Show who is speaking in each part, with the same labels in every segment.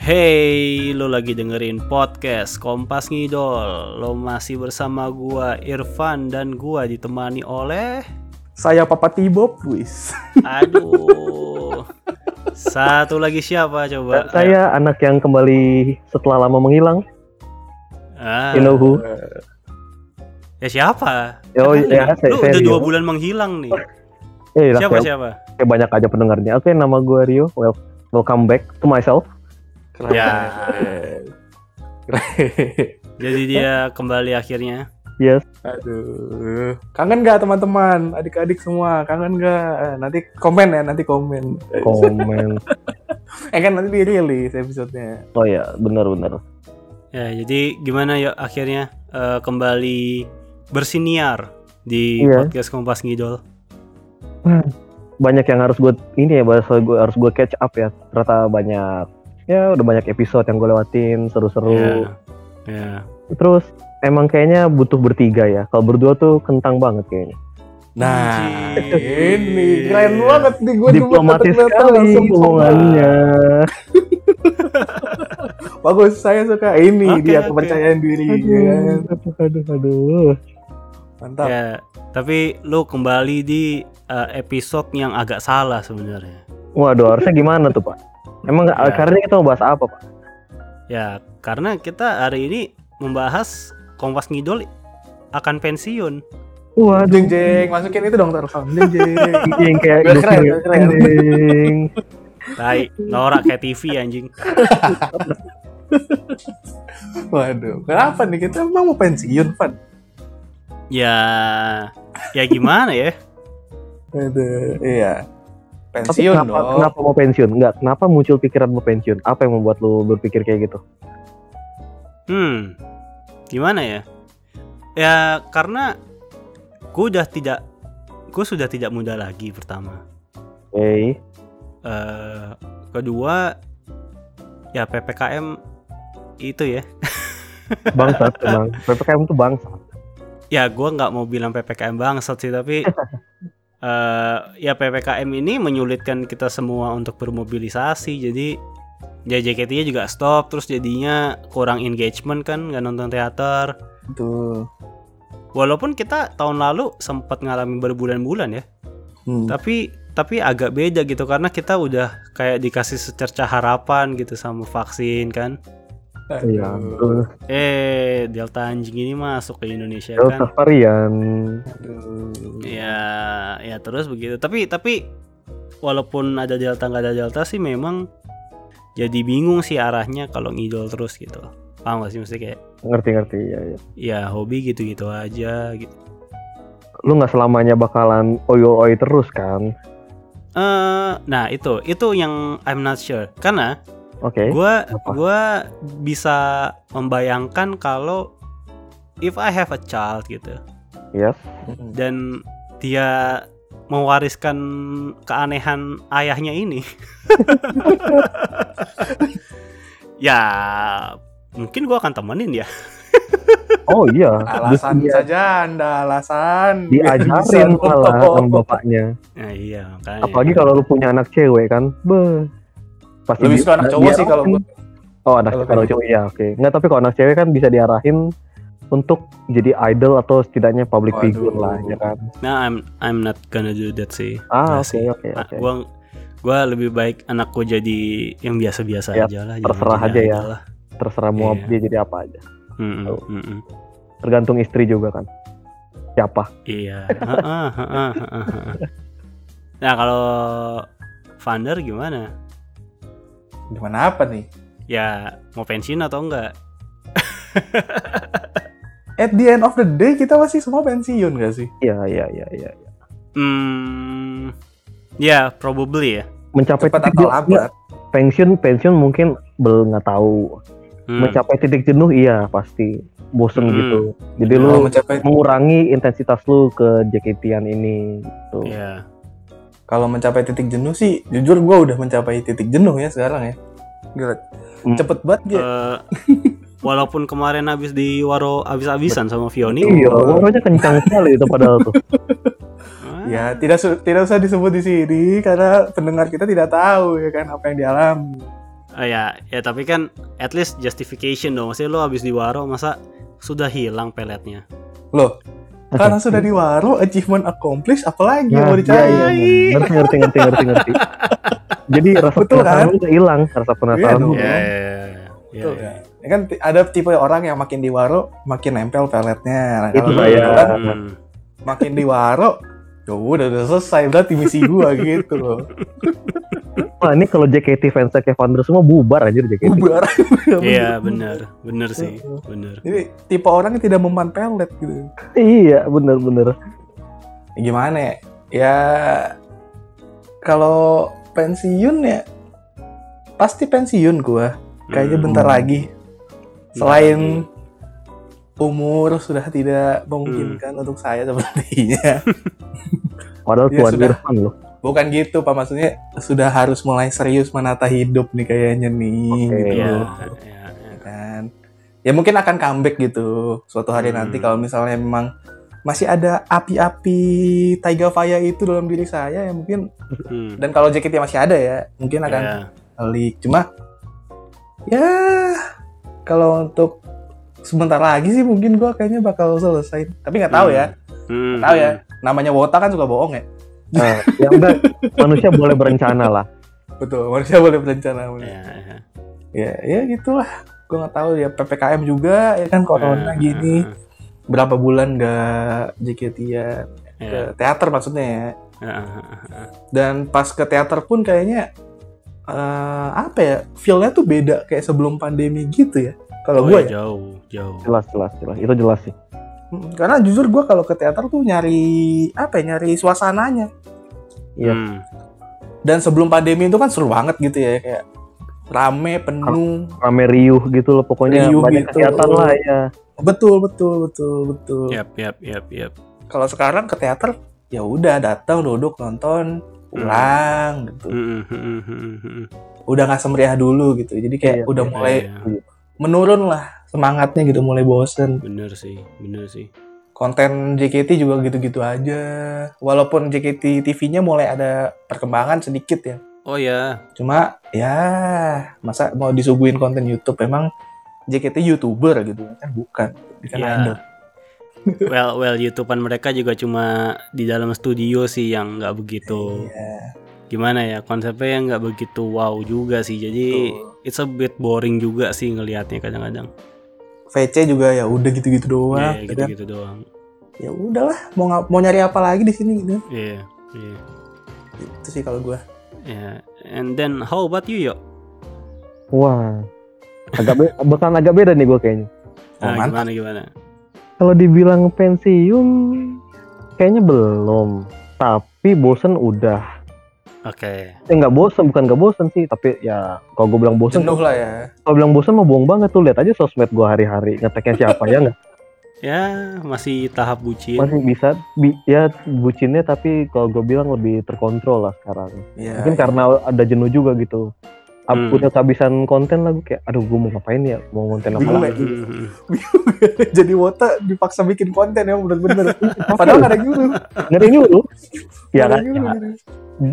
Speaker 1: Hey, lo lagi dengerin podcast Kompas Ngidol. Lo masih bersama gua Irfan dan gua ditemani oleh
Speaker 2: Saya Papa Tibob, wis.
Speaker 1: aduh. Satu lagi siapa coba?
Speaker 3: Saya anak yang kembali setelah lama menghilang.
Speaker 1: Ah,
Speaker 3: You know who?
Speaker 1: ya siapa?
Speaker 3: Oh, ya, saya-
Speaker 1: lu udah dua bulan menghilang nih.
Speaker 3: Eh,
Speaker 1: Siapa siapa?
Speaker 3: kayak banyak aja pendengarnya. Oke, nama gue Rio. Well, welcome back to myself.
Speaker 2: Keren.
Speaker 1: Ya.
Speaker 2: Keren.
Speaker 1: Jadi dia kembali akhirnya.
Speaker 3: Yes.
Speaker 2: Aduh. Kangen gak teman-teman? Adik-adik semua, kangen gak? Nanti komen ya, nanti komen.
Speaker 3: Komen.
Speaker 2: Eh kan nanti dirilis episodenya.
Speaker 3: Oh ya, benar-benar.
Speaker 1: Ya, jadi gimana ya akhirnya eh, kembali bersiniar di
Speaker 3: Iya.
Speaker 1: podcast Kompas Ngidol.
Speaker 3: Banyak yang harus gue ini ya, bahasa gue harus gue catch up ya. Ternyata banyak ya udah banyak episode yang gue lewatin seru-seru.
Speaker 1: Ya. Ya.
Speaker 3: Terus emang kayaknya butuh bertiga ya. Kalau berdua tuh kentang banget kayaknya.
Speaker 2: Nah, ini keren banget nih gue
Speaker 3: Diplomatis sekali hubungannya.
Speaker 2: Bagus, saya suka ini
Speaker 1: Oke,
Speaker 2: dia kepercayaan diri. ya kan?
Speaker 3: Aduh, aduh, aduh.
Speaker 2: Mantap.
Speaker 1: Ya, tapi lu kembali di eh, episode yang agak salah sebenarnya.
Speaker 3: Waduh, harusnya gimana tuh, Pak? Emang
Speaker 1: Ya.
Speaker 3: karena kita mau bahas apa, Pak?
Speaker 1: Ya, karena kita hari ini membahas Kompas Ngidol akan pensiun.
Speaker 3: Waduh,
Speaker 2: Jeng jeng, masukin itu dong terekam. Jeng jeng.
Speaker 3: yang kayak
Speaker 2: Biar keren, biar keren.
Speaker 3: Anjing.
Speaker 1: Tai, norak kayak TV anjing.
Speaker 2: Waduh, kenapa nih kita emang mau pensiun, Van?
Speaker 1: Ya, ya gimana ya?
Speaker 2: Aduh, iya.
Speaker 3: Tapi
Speaker 2: Pensiun
Speaker 3: kenapa,
Speaker 2: dong.
Speaker 3: kenapa mau pensiun? Enggak, kenapa muncul pikiran mau pensiun? Apa yang membuat lu berpikir kayak gitu?
Speaker 1: Hmm, gimana ya? Ya karena gue udah tidak, gue sudah tidak muda lagi pertama.
Speaker 3: Oke.
Speaker 1: eh kedua, ya ppkm itu ya.
Speaker 3: Bangsat emang. PPKM tuh bangsat.
Speaker 1: Ya gue nggak mau bilang ppkm bangsat sih, tapi eh ya ppkm ini menyulitkan kita semua untuk bermobilisasi. Jadi ya JKT-nya juga stop, terus jadinya kurang engagement kan, nggak nonton teater.
Speaker 2: Tuh.
Speaker 1: Walaupun kita tahun lalu sempat ngalamin berbulan-bulan ya,
Speaker 2: Hmm.
Speaker 1: tapi tapi agak beda gitu karena kita udah kayak dikasih secerca harapan gitu sama vaksin kan.
Speaker 3: Iya, betul.
Speaker 1: Eh Delta anjing ini masuk ke Indonesia
Speaker 3: Delta
Speaker 1: kan.
Speaker 3: varian.
Speaker 2: Aduh.
Speaker 1: Ya ya terus begitu. Tapi tapi walaupun ada Delta nggak ada Delta sih memang jadi bingung sih arahnya kalau ngidol terus gitu. Paham gak sih mesti kayak
Speaker 3: Ngerti-ngerti ya, ya.
Speaker 1: ya hobi gitu-gitu aja gitu.
Speaker 3: Lu nggak selamanya bakalan oyo-oy terus kan?
Speaker 1: eh nah itu itu yang I'm not sure karena
Speaker 3: Oke.
Speaker 1: gua
Speaker 3: apa?
Speaker 1: gua bisa membayangkan kalau if I have a child gitu
Speaker 3: Yes.
Speaker 2: Hmm.
Speaker 1: dan dia mewariskan keanehan ayahnya ini ya mungkin gua akan temenin ya
Speaker 3: Oh iya.
Speaker 2: Alasan
Speaker 3: Dia-
Speaker 2: saja Anda alasan.
Speaker 3: diajarin malah sama bapaknya.
Speaker 1: nah iya makanya
Speaker 3: Apalagi kalau lu punya anak cewek kan, be. Pasti
Speaker 2: Lebih suka anak cowok sih kalau gua.
Speaker 3: Oh anak
Speaker 2: Kalau
Speaker 3: cowok ya oke. Nggak tapi kalau anak cewek kan bisa diarahin untuk jadi idol atau setidaknya public
Speaker 2: Waduh.
Speaker 3: figure lah ya kan.
Speaker 1: nah I'm I'm not gonna do that sih
Speaker 3: Ah oke
Speaker 1: sih.
Speaker 3: oke
Speaker 1: Ah,
Speaker 3: oke.
Speaker 1: gua gua lebih baik anakku jadi yang biasa-biasa
Speaker 3: Ya,
Speaker 1: aja lah
Speaker 3: terserah aja ya.
Speaker 1: lah.
Speaker 3: Terserah mau
Speaker 1: Iya.
Speaker 3: dia jadi apa aja.
Speaker 1: Mm-mm,
Speaker 3: Oh.
Speaker 1: mm-mm.
Speaker 3: Tergantung istri juga kan. Siapa?
Speaker 1: Iya. Heeh, heeh, heeh, heeh. nah kalau Vander gimana?
Speaker 2: Gimana apa nih?
Speaker 1: Ya mau pensiun atau enggak?
Speaker 2: At the end of the day kita masih semua pensiun gak sih?
Speaker 3: Iya iya iya iya.
Speaker 1: Hmm, ya probably ya.
Speaker 3: Mencapai
Speaker 2: Cepat
Speaker 3: titik
Speaker 2: atau
Speaker 3: jenuh,
Speaker 2: lambat?
Speaker 3: pensiun pensiun mungkin belum nggak tahu.
Speaker 1: Hmm,
Speaker 3: Mencapai titik jenuh iya pasti bosen
Speaker 1: Hmm.
Speaker 3: gitu. Jadi
Speaker 2: Kalau
Speaker 3: lu
Speaker 2: mencapai
Speaker 3: mengurangi intensitas lu ke JKT-an ini gitu.
Speaker 1: Ya.
Speaker 2: Kalau mencapai titik jenuh sih, jujur gua udah mencapai titik jenuh ya sekarang ya. Gila.
Speaker 3: Hmm.
Speaker 2: Cepet banget ya.
Speaker 1: Eh, walaupun kemarin habis di waro habis-habisan sama Vioni.
Speaker 3: Iya, warnanya kencang sekali itu padahal tuh.
Speaker 1: ah,
Speaker 2: Ya, tidak tidak usah disebut di sini karena pendengar kita tidak tahu ya kan apa yang dialami.
Speaker 1: Oh ya, ya tapi kan at least justification dong. Maksudnya lo habis di waro masa sudah hilang peletnya.
Speaker 2: Loh, karena sudah di waro, achievement accomplished, apalagi
Speaker 3: Nah,
Speaker 2: yang mau
Speaker 3: iya,
Speaker 2: dicari?
Speaker 3: iya, iya. ngerti ngerti ngerti ngerti ngerti. Jadi rasa
Speaker 2: Betul,
Speaker 3: penasaran
Speaker 2: kan?
Speaker 3: udah hilang, rasa penasaran
Speaker 2: Iya
Speaker 3: lu.
Speaker 2: dong.
Speaker 1: Ya, ya, ya, ya,
Speaker 2: Betul
Speaker 1: ya.
Speaker 2: kan? Ya kan ada tipe orang yang makin di waro, makin nempel peletnya. Nah,
Speaker 3: Itu
Speaker 2: kalau
Speaker 3: saya.
Speaker 2: kan
Speaker 1: Hmm.
Speaker 2: makin di waro, ya udah udah selesai berarti misi gua gitu loh.
Speaker 3: Wah ini kalau JKT fans kayak Vandra semua bubar aja JKT.
Speaker 2: Bubar.
Speaker 1: Iya, benar. Benar sih, benar.
Speaker 2: Jadi tipe orang yang tidak mempan pelet gitu.
Speaker 3: Iya bener.
Speaker 2: Ya gimana ya? Ya kalau pensiun ya pasti pensiun gua. Kayaknya
Speaker 1: Hmm.
Speaker 2: bentar lagi. Selain umur sudah tidak memungkinkan untuk saya sepertinya.
Speaker 3: Padahal
Speaker 2: Iya,
Speaker 3: tuan
Speaker 2: sudah.
Speaker 3: Irfan loh.
Speaker 2: Bukan gitu, Pak. Maksudnya sudah harus mulai serius menata hidup nih kayaknya nih.
Speaker 3: Oke.
Speaker 2: Gitu.
Speaker 1: Iya, iya, iya.
Speaker 2: kan. Ya mungkin akan comeback gitu suatu hari
Speaker 1: Hmm.
Speaker 2: nanti kalau misalnya memang masih ada api-api Taiga Faya itu dalam diri saya ya mungkin
Speaker 1: Hmm.
Speaker 2: dan kalau JKT masih ada ya mungkin akan
Speaker 1: Ya.
Speaker 2: leak cuma ya kalau untuk sebentar lagi sih mungkin gua kayaknya bakal selesai tapi nggak tahu ya
Speaker 1: Hmm.
Speaker 2: tahu ya namanya Wota kan suka bohong ya
Speaker 3: Nah, ya udah manusia boleh berencana lah.
Speaker 2: betul manusia boleh berencana
Speaker 1: Ya, ya.
Speaker 2: ya ya gitulah gua nggak tahu ya ppkm juga ya kan corona
Speaker 1: Ya,
Speaker 2: gini berapa bulan nggak JKT ya
Speaker 1: ya,
Speaker 2: ke teater maksudnya ya
Speaker 1: ya, ya.
Speaker 2: dan pas ke teater pun kayaknya eh, apa ya feelnya tuh beda kayak sebelum pandemi gitu ya kalau
Speaker 1: Oh,
Speaker 2: gue
Speaker 1: ya,
Speaker 2: ya
Speaker 1: jauh, jauh.
Speaker 3: Jelas jelas jelas. Itu jelas sih.
Speaker 2: Mm, karena jujur gue kalau ke teater tuh nyari apa ya nyari suasananya
Speaker 3: Iya.
Speaker 1: Hmm.
Speaker 2: dan sebelum pandemi itu kan seru banget gitu ya kayak rame penuh
Speaker 3: Rame riuh gitu loh pokoknya
Speaker 2: Riuh
Speaker 3: banyak
Speaker 2: gitu.
Speaker 3: kegiatan lah ya.
Speaker 2: betul betul betul betul
Speaker 1: Yap, yap, yap, yap.
Speaker 2: kalau sekarang ke teater ya udah datang duduk nonton pulang gitu
Speaker 1: Hmm, hmm, hmm, hmm, hmm.
Speaker 2: udah nggak semeriah dulu gitu jadi kayak
Speaker 3: Iya,
Speaker 2: udah
Speaker 3: iya,
Speaker 2: mulai
Speaker 1: Iya,
Speaker 2: menurun lah semangatnya gitu mulai bosen
Speaker 1: bener sih, bener sih.
Speaker 2: Konten JKT juga gitu-gitu aja. Walaupun JKT TV-nya mulai ada perkembangan sedikit ya.
Speaker 1: Oh ya,
Speaker 2: Cuma ya masa mau disuguhin konten YouTube emang JKT YouTuber gitu kan bukan. Dia kan
Speaker 1: ya.
Speaker 2: idol.
Speaker 1: well, well, YouTubean mereka juga cuma di dalam studio sih yang nggak begitu
Speaker 2: Iya.
Speaker 1: gimana ya konsepnya yang nggak begitu wow juga sih. Jadi
Speaker 2: Betul.
Speaker 1: it's a bit boring juga sih ngelihatnya kadang-kadang.
Speaker 2: VC juga ya udah gitu-gitu doang.
Speaker 1: Ya,
Speaker 2: gitu kan.
Speaker 1: gitu-gitu doang.
Speaker 2: Ya udahlah mau mau nyari apa lagi di sini gitu.
Speaker 1: Iya, iya.
Speaker 2: Itu sih kalau gua.
Speaker 1: Ya, and then how about you, yo?
Speaker 3: Wah. Agak be bakalan agak beda nih gue kayaknya.
Speaker 2: Oh,
Speaker 1: Nah, gimana gimana?
Speaker 3: Kalau dibilang pensiun kayaknya belum. Tapi bosen udah.
Speaker 1: Oke.
Speaker 3: Eh nggak bosen, bukan nggak bosen sih. Tapi ya kalau gue bilang bosen,
Speaker 2: Jenuh lah ya.
Speaker 3: kalau bilang bosen mah bohong banget tuh. Lihat aja sosmed gue hari-hari ngeteknya siapa ya nggak?
Speaker 1: Ya, masih tahap bucin.
Speaker 3: Masih bisa, bi ya bucinnya tapi kalau gue bilang lebih terkontrol lah sekarang.
Speaker 2: Ya,
Speaker 3: Mungkin karena ada jenuh juga gitu. Ab-
Speaker 1: Hmm.
Speaker 3: Udah kehabisan konten lah gue kayak, aduh gue mau ngapain ya? Mau konten apa lagi?
Speaker 2: ya?
Speaker 1: Hmm, hmm.
Speaker 2: jadi Wota dipaksa bikin konten ya bener-bener. Padahal nggak ada
Speaker 3: nyuruh. Ya
Speaker 2: Nggak
Speaker 3: kan?
Speaker 2: ada guru,
Speaker 3: Ya,
Speaker 2: gitu.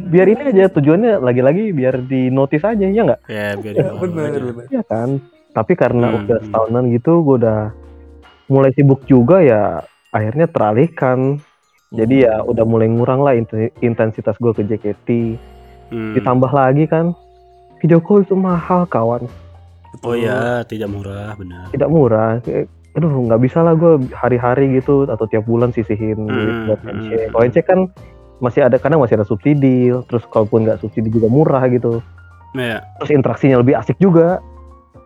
Speaker 3: biar ini aja tujuannya lagi-lagi biar di notice aja ya nggak?
Speaker 1: Ya, biar
Speaker 2: Ya, bener, bener.
Speaker 3: Iya kan. Tapi karena
Speaker 1: Hmm,
Speaker 3: udah
Speaker 1: hmm.
Speaker 3: setahunan gitu, gue udah mulai sibuk juga ya. Akhirnya teralihkan. Jadi ya udah mulai ngurang lah inten- intensitas gue ke JKT.
Speaker 1: Hmm.
Speaker 3: Ditambah lagi kan, ke Joko itu mahal kawan.
Speaker 1: Oh ya, tidak murah, benar.
Speaker 3: Tidak murah. Kayak, aduh nggak bisa lah gue hari-hari gitu atau tiap bulan sisihin duit
Speaker 1: Hmm,
Speaker 3: buat
Speaker 1: hmm,
Speaker 3: NC.
Speaker 1: hmm.
Speaker 3: Kalau NC kan masih ada kadang masih ada subsidi. Terus kalaupun nggak subsidi juga murah gitu.
Speaker 1: Ya,
Speaker 3: Terus interaksinya lebih asik juga.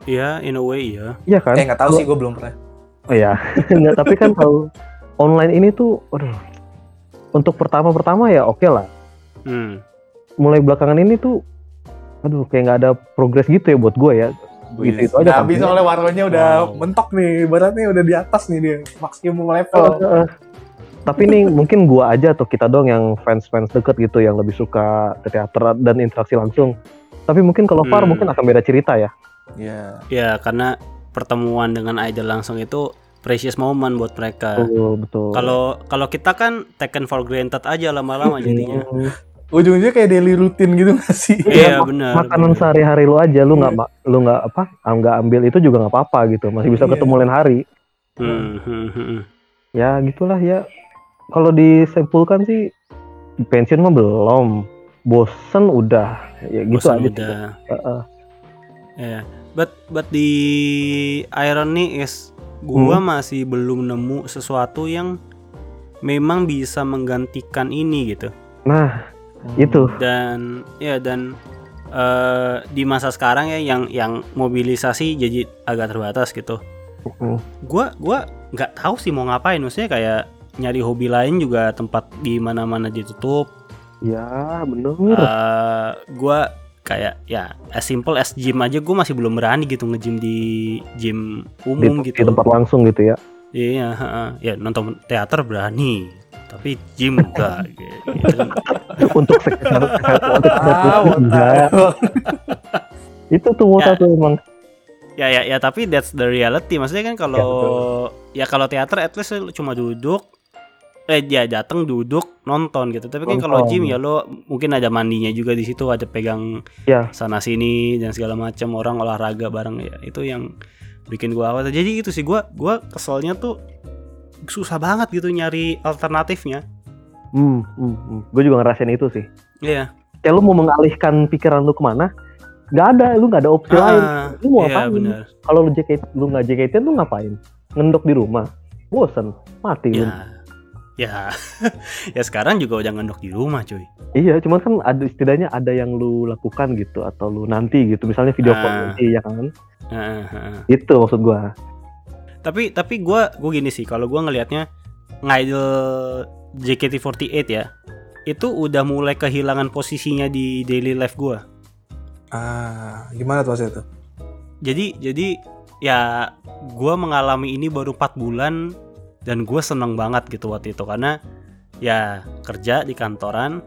Speaker 1: ya in a way ya.
Speaker 3: Iya kan?
Speaker 2: Eh nggak tahu sih gue belum pernah.
Speaker 3: Oh ya, nggak tapi kan kalau online ini tuh, aduh, untuk pertama-pertama ya oke lah.
Speaker 1: Hmm.
Speaker 3: Mulai belakangan ini tuh, aduh kayak nggak ada progres gitu ya buat gue ya. Gitu itu aja. Kan.
Speaker 2: bisa oleh waronya udah
Speaker 1: Wow.
Speaker 2: mentok nih, ibaratnya udah di atas nih dia, maksimum level.
Speaker 3: Eh, eh. Tapi nih mungkin gua aja atau kita dong yang fans-fans deket gitu yang lebih suka ke teater dan interaksi langsung. Tapi mungkin kalau Far
Speaker 1: Hmm.
Speaker 3: mungkin akan beda cerita ya.
Speaker 2: Iya.
Speaker 1: Ya, karena pertemuan dengan idol langsung itu precious moment buat mereka.
Speaker 3: Betul, betul.
Speaker 1: Kalau kalau kita kan taken for granted aja lama-lama jadinya.
Speaker 3: Hmm.
Speaker 2: ujungnya kayak daily rutin gitu gak sih?
Speaker 1: Iya
Speaker 3: mak-
Speaker 1: benar.
Speaker 3: makanan sehari-hari lu aja lu nggak ma- lu nggak apa ah, nggak ambil itu juga nggak apa-apa gitu masih bisa
Speaker 2: Iya.
Speaker 3: ketemu lain hari
Speaker 1: Hmm, hmm, hmm,
Speaker 3: ya gitulah ya kalau disimpulkan sih pensiun mah belum bosen udah ya gitu
Speaker 1: Bosan
Speaker 3: aja
Speaker 1: udah.
Speaker 3: Heeh.
Speaker 1: Ya, but but di irony is gua
Speaker 3: Hmm.
Speaker 1: masih belum nemu sesuatu yang memang bisa menggantikan ini gitu.
Speaker 3: nah itu
Speaker 1: Dan ya dan eh, di masa sekarang ya yang yang mobilisasi jadi agak terbatas gitu.
Speaker 3: Mm.
Speaker 1: Gua gua nggak tahu sih mau ngapain. Maksudnya kayak nyari hobi lain juga tempat di mana-mana ditutup.
Speaker 3: ya bener
Speaker 1: Eh, gua kayak ya as simple as gym aja gue masih belum berani gitu nge-gym di gym
Speaker 3: di,
Speaker 1: umum
Speaker 3: di
Speaker 1: gitu.
Speaker 3: tempat langsung gitu ya
Speaker 1: Iya, heeh. ya nonton teater berani, tapi gym enggak gitu.
Speaker 3: untuk untuk
Speaker 2: Ah,
Speaker 3: enggak.
Speaker 2: the-
Speaker 3: itu tuh wota
Speaker 1: Ya.
Speaker 3: tuh emang
Speaker 1: Ya ya ya tapi that's the reality. Maksudnya kan kalau
Speaker 3: Ya,
Speaker 1: ya kalau teater at least cuma duduk eh dia datang duduk nonton gitu. Tapi kan kalau gym ya lo mungkin ada mandinya juga di situ, ada pegang
Speaker 3: Ya.
Speaker 1: sana sini dan segala macam orang olahraga bareng ya. Itu yang bikin gua awal. Jadi itu sih gua gua keselnya tuh susah banget gitu nyari alternatifnya.
Speaker 3: hmm, hmm, hmm. gue juga ngerasain itu sih
Speaker 1: Iya.
Speaker 3: kayak lu mau mengalihkan pikiran lu ke mana nggak ada lu nggak ada opsi lain
Speaker 1: Ah,
Speaker 3: lu mau
Speaker 1: iya
Speaker 3: ngapain
Speaker 1: benar.
Speaker 3: kalau lu JKT lu nggak JKT lu ngapain ngendok di rumah bosen mati lu
Speaker 1: Ya. Ya. ya sekarang juga udah ngendok di rumah, cuy.
Speaker 3: iya cuman kan ada setidaknya ada yang lu lakukan gitu atau lu nanti gitu misalnya video call
Speaker 1: Ah.
Speaker 3: nanti ya kan
Speaker 1: Heeh, heeh.
Speaker 3: itu maksud gua
Speaker 1: Tapi tapi gua gua gini sih, kalau gua ngelihatnya ngidol JKT48 ya. Itu udah mulai kehilangan posisinya di daily life gua.
Speaker 2: Ah, gimana tuh tuh?
Speaker 1: Jadi jadi ya gua mengalami ini baru 4 bulan dan gue seneng banget gitu waktu itu karena ya kerja di kantoran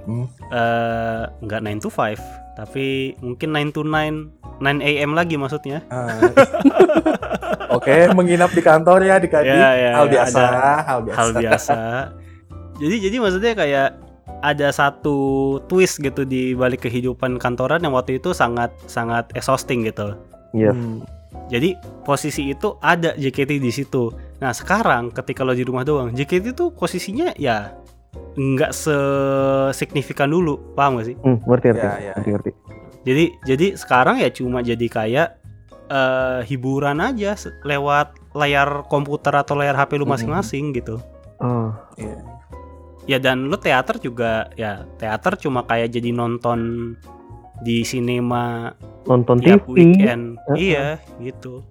Speaker 2: Hmm.
Speaker 1: eh nggak 9 to 5 tapi mungkin 9 to 9 9 AM lagi maksudnya
Speaker 2: Ah. Oke, menginap di kantor ya di Kadin.
Speaker 1: Ya, ya,
Speaker 2: hal
Speaker 1: ya,
Speaker 2: biasa, hal biasa.
Speaker 1: hal biasa jadi jadi maksudnya kayak ada satu twist gitu di balik kehidupan kantoran yang waktu itu sangat sangat exhausting gitu
Speaker 3: Yes.
Speaker 2: Hmm.
Speaker 1: jadi posisi itu ada JKT di situ nah sekarang ketika lo di rumah doang JKT itu posisinya ya nggak sesignifikan dulu paham gak sih
Speaker 3: Hmm, ngerti ngerti,
Speaker 2: Ya, ya,
Speaker 3: ngerti ngerti.
Speaker 1: jadi jadi sekarang ya cuma jadi kayak eh, hiburan aja lewat layar komputer atau layar HP lu
Speaker 2: Mhm.
Speaker 1: masing-masing gitu
Speaker 3: Oh,
Speaker 2: Iya.
Speaker 1: ya dan lu teater juga ya teater cuma kayak jadi nonton di sinema
Speaker 3: nonton
Speaker 1: tiap
Speaker 3: TV.
Speaker 1: weekend
Speaker 3: Heeh.
Speaker 1: iya gitu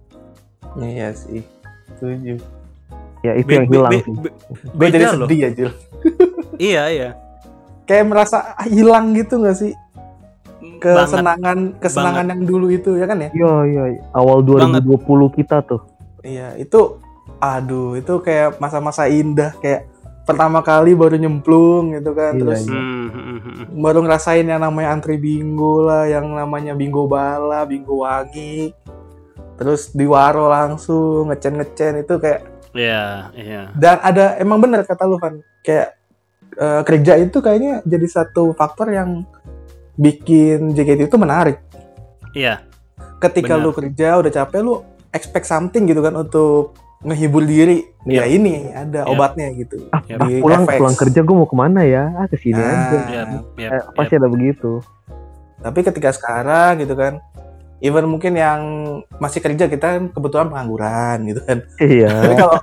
Speaker 2: Iya sih. Setuju.
Speaker 3: Ya itu
Speaker 1: Be-
Speaker 3: yang hilang
Speaker 1: be-
Speaker 3: sih.
Speaker 1: be-
Speaker 2: Gue jadi
Speaker 1: beda loh.
Speaker 2: sedih ya, Jil.
Speaker 1: iya iya
Speaker 2: Kayak merasa hilang gitu gak sih?
Speaker 1: Banget
Speaker 2: Kesenangan kesenangan yang dulu itu ya kan ya?
Speaker 3: Iya iya. Awal
Speaker 1: Banget.
Speaker 3: 2020 kita tuh.
Speaker 2: Iya, itu aduh, itu kayak masa-masa indah kayak pertama kali baru nyemplung gitu kan.
Speaker 3: Iya,
Speaker 2: Terus
Speaker 3: iya.
Speaker 1: Hmm,
Speaker 2: baru ngerasain yang namanya antri bingo lah, yang namanya bingo bala, bingo wangi. Terus di waro langsung ngecen-ngecen itu kayak
Speaker 1: iya iya
Speaker 2: dan ada emang bener kata lu kan kayak eh, kerja itu kayaknya jadi satu faktor yang bikin JKT itu menarik.
Speaker 1: iya
Speaker 2: Ketika
Speaker 1: Benar.
Speaker 2: lu kerja udah capek lu expect something gitu kan untuk ngehibur diri. Ya ini ada
Speaker 1: Iya.
Speaker 2: obatnya gitu.
Speaker 3: Ah,
Speaker 1: Ya,
Speaker 3: ah,
Speaker 2: di
Speaker 3: pulang
Speaker 2: FX.
Speaker 3: pulang kerja gue mau ke mana ya? Ah ke sini
Speaker 2: Nah,
Speaker 3: aja.
Speaker 1: iya iya
Speaker 3: Eh, pasti ada begitu.
Speaker 2: Tapi ketika sekarang gitu kan, even mungkin yang masih kerja kita kan kebetulan pengangguran gitu kan. Tapi
Speaker 3: Iya.
Speaker 2: kalau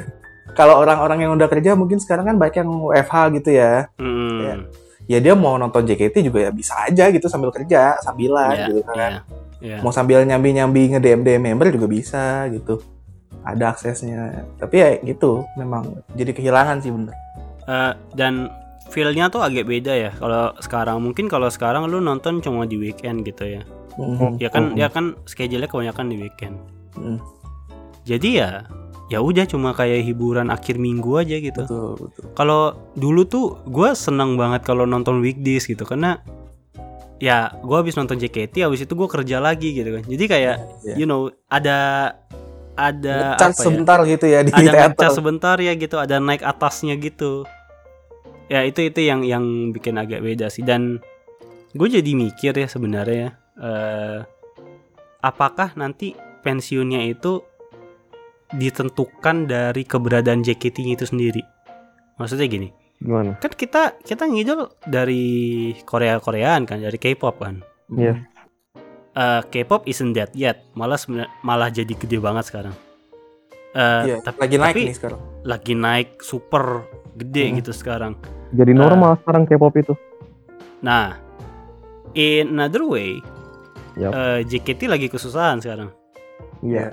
Speaker 2: kalau orang-orang yang udah kerja mungkin sekarang kan banyak yang WFH gitu ya.
Speaker 1: Hmm,
Speaker 2: Iya. Ya dia mau nonton JKT juga ya bisa aja gitu sambil kerja, sambilan
Speaker 1: iya,
Speaker 2: gitu kan.
Speaker 1: iya, iya.
Speaker 2: Mau sambil nyambi-nyambi nge-DM DM member juga bisa gitu. Ada aksesnya. Tapi ya gitu, memang jadi kehilangan sih bener.
Speaker 1: Eh, dan feel-nya tuh agak beda ya kalau sekarang mungkin kalau sekarang lu nonton cuma di weekend gitu ya
Speaker 2: Mhm.
Speaker 1: ya kan
Speaker 3: Mhm.
Speaker 1: ya kan schedule-nya kebanyakan di weekend
Speaker 2: Mhm.
Speaker 1: jadi ya ya udah cuma kayak hiburan akhir minggu aja gitu
Speaker 2: Betul, betul.
Speaker 1: kalau dulu tuh gue seneng banget kalau nonton weekdays gitu karena ya gue habis nonton JKT habis itu gue kerja lagi gitu kan jadi kayak
Speaker 2: Iya.
Speaker 1: you know ada ada
Speaker 2: Ngecas
Speaker 1: apa ya
Speaker 2: sebentar gitu ya di
Speaker 1: ada
Speaker 2: teater.
Speaker 1: sebentar ya gitu ada naik atasnya gitu ya itu itu yang yang bikin agak beda sih dan gue jadi mikir ya sebenarnya eh apakah nanti pensiunnya itu ditentukan dari keberadaan JKT itu sendiri maksudnya gini
Speaker 3: Gimana?
Speaker 1: kan kita kita ngidol dari Korea Koreaan kan dari K-pop kan
Speaker 3: Iya.
Speaker 1: Eh, K-pop isn't dead yet malah malah jadi gede banget sekarang Eh,
Speaker 2: Iya,
Speaker 1: tapi
Speaker 2: lagi naik
Speaker 1: tapi-
Speaker 2: nih sekarang.
Speaker 1: lagi naik super gede
Speaker 2: Hmm.
Speaker 1: gitu sekarang
Speaker 3: Jadi normal sekarang K-pop itu.
Speaker 1: nah in another way
Speaker 3: Yap.
Speaker 1: eh, JKT lagi kesusahan sekarang
Speaker 3: Iya.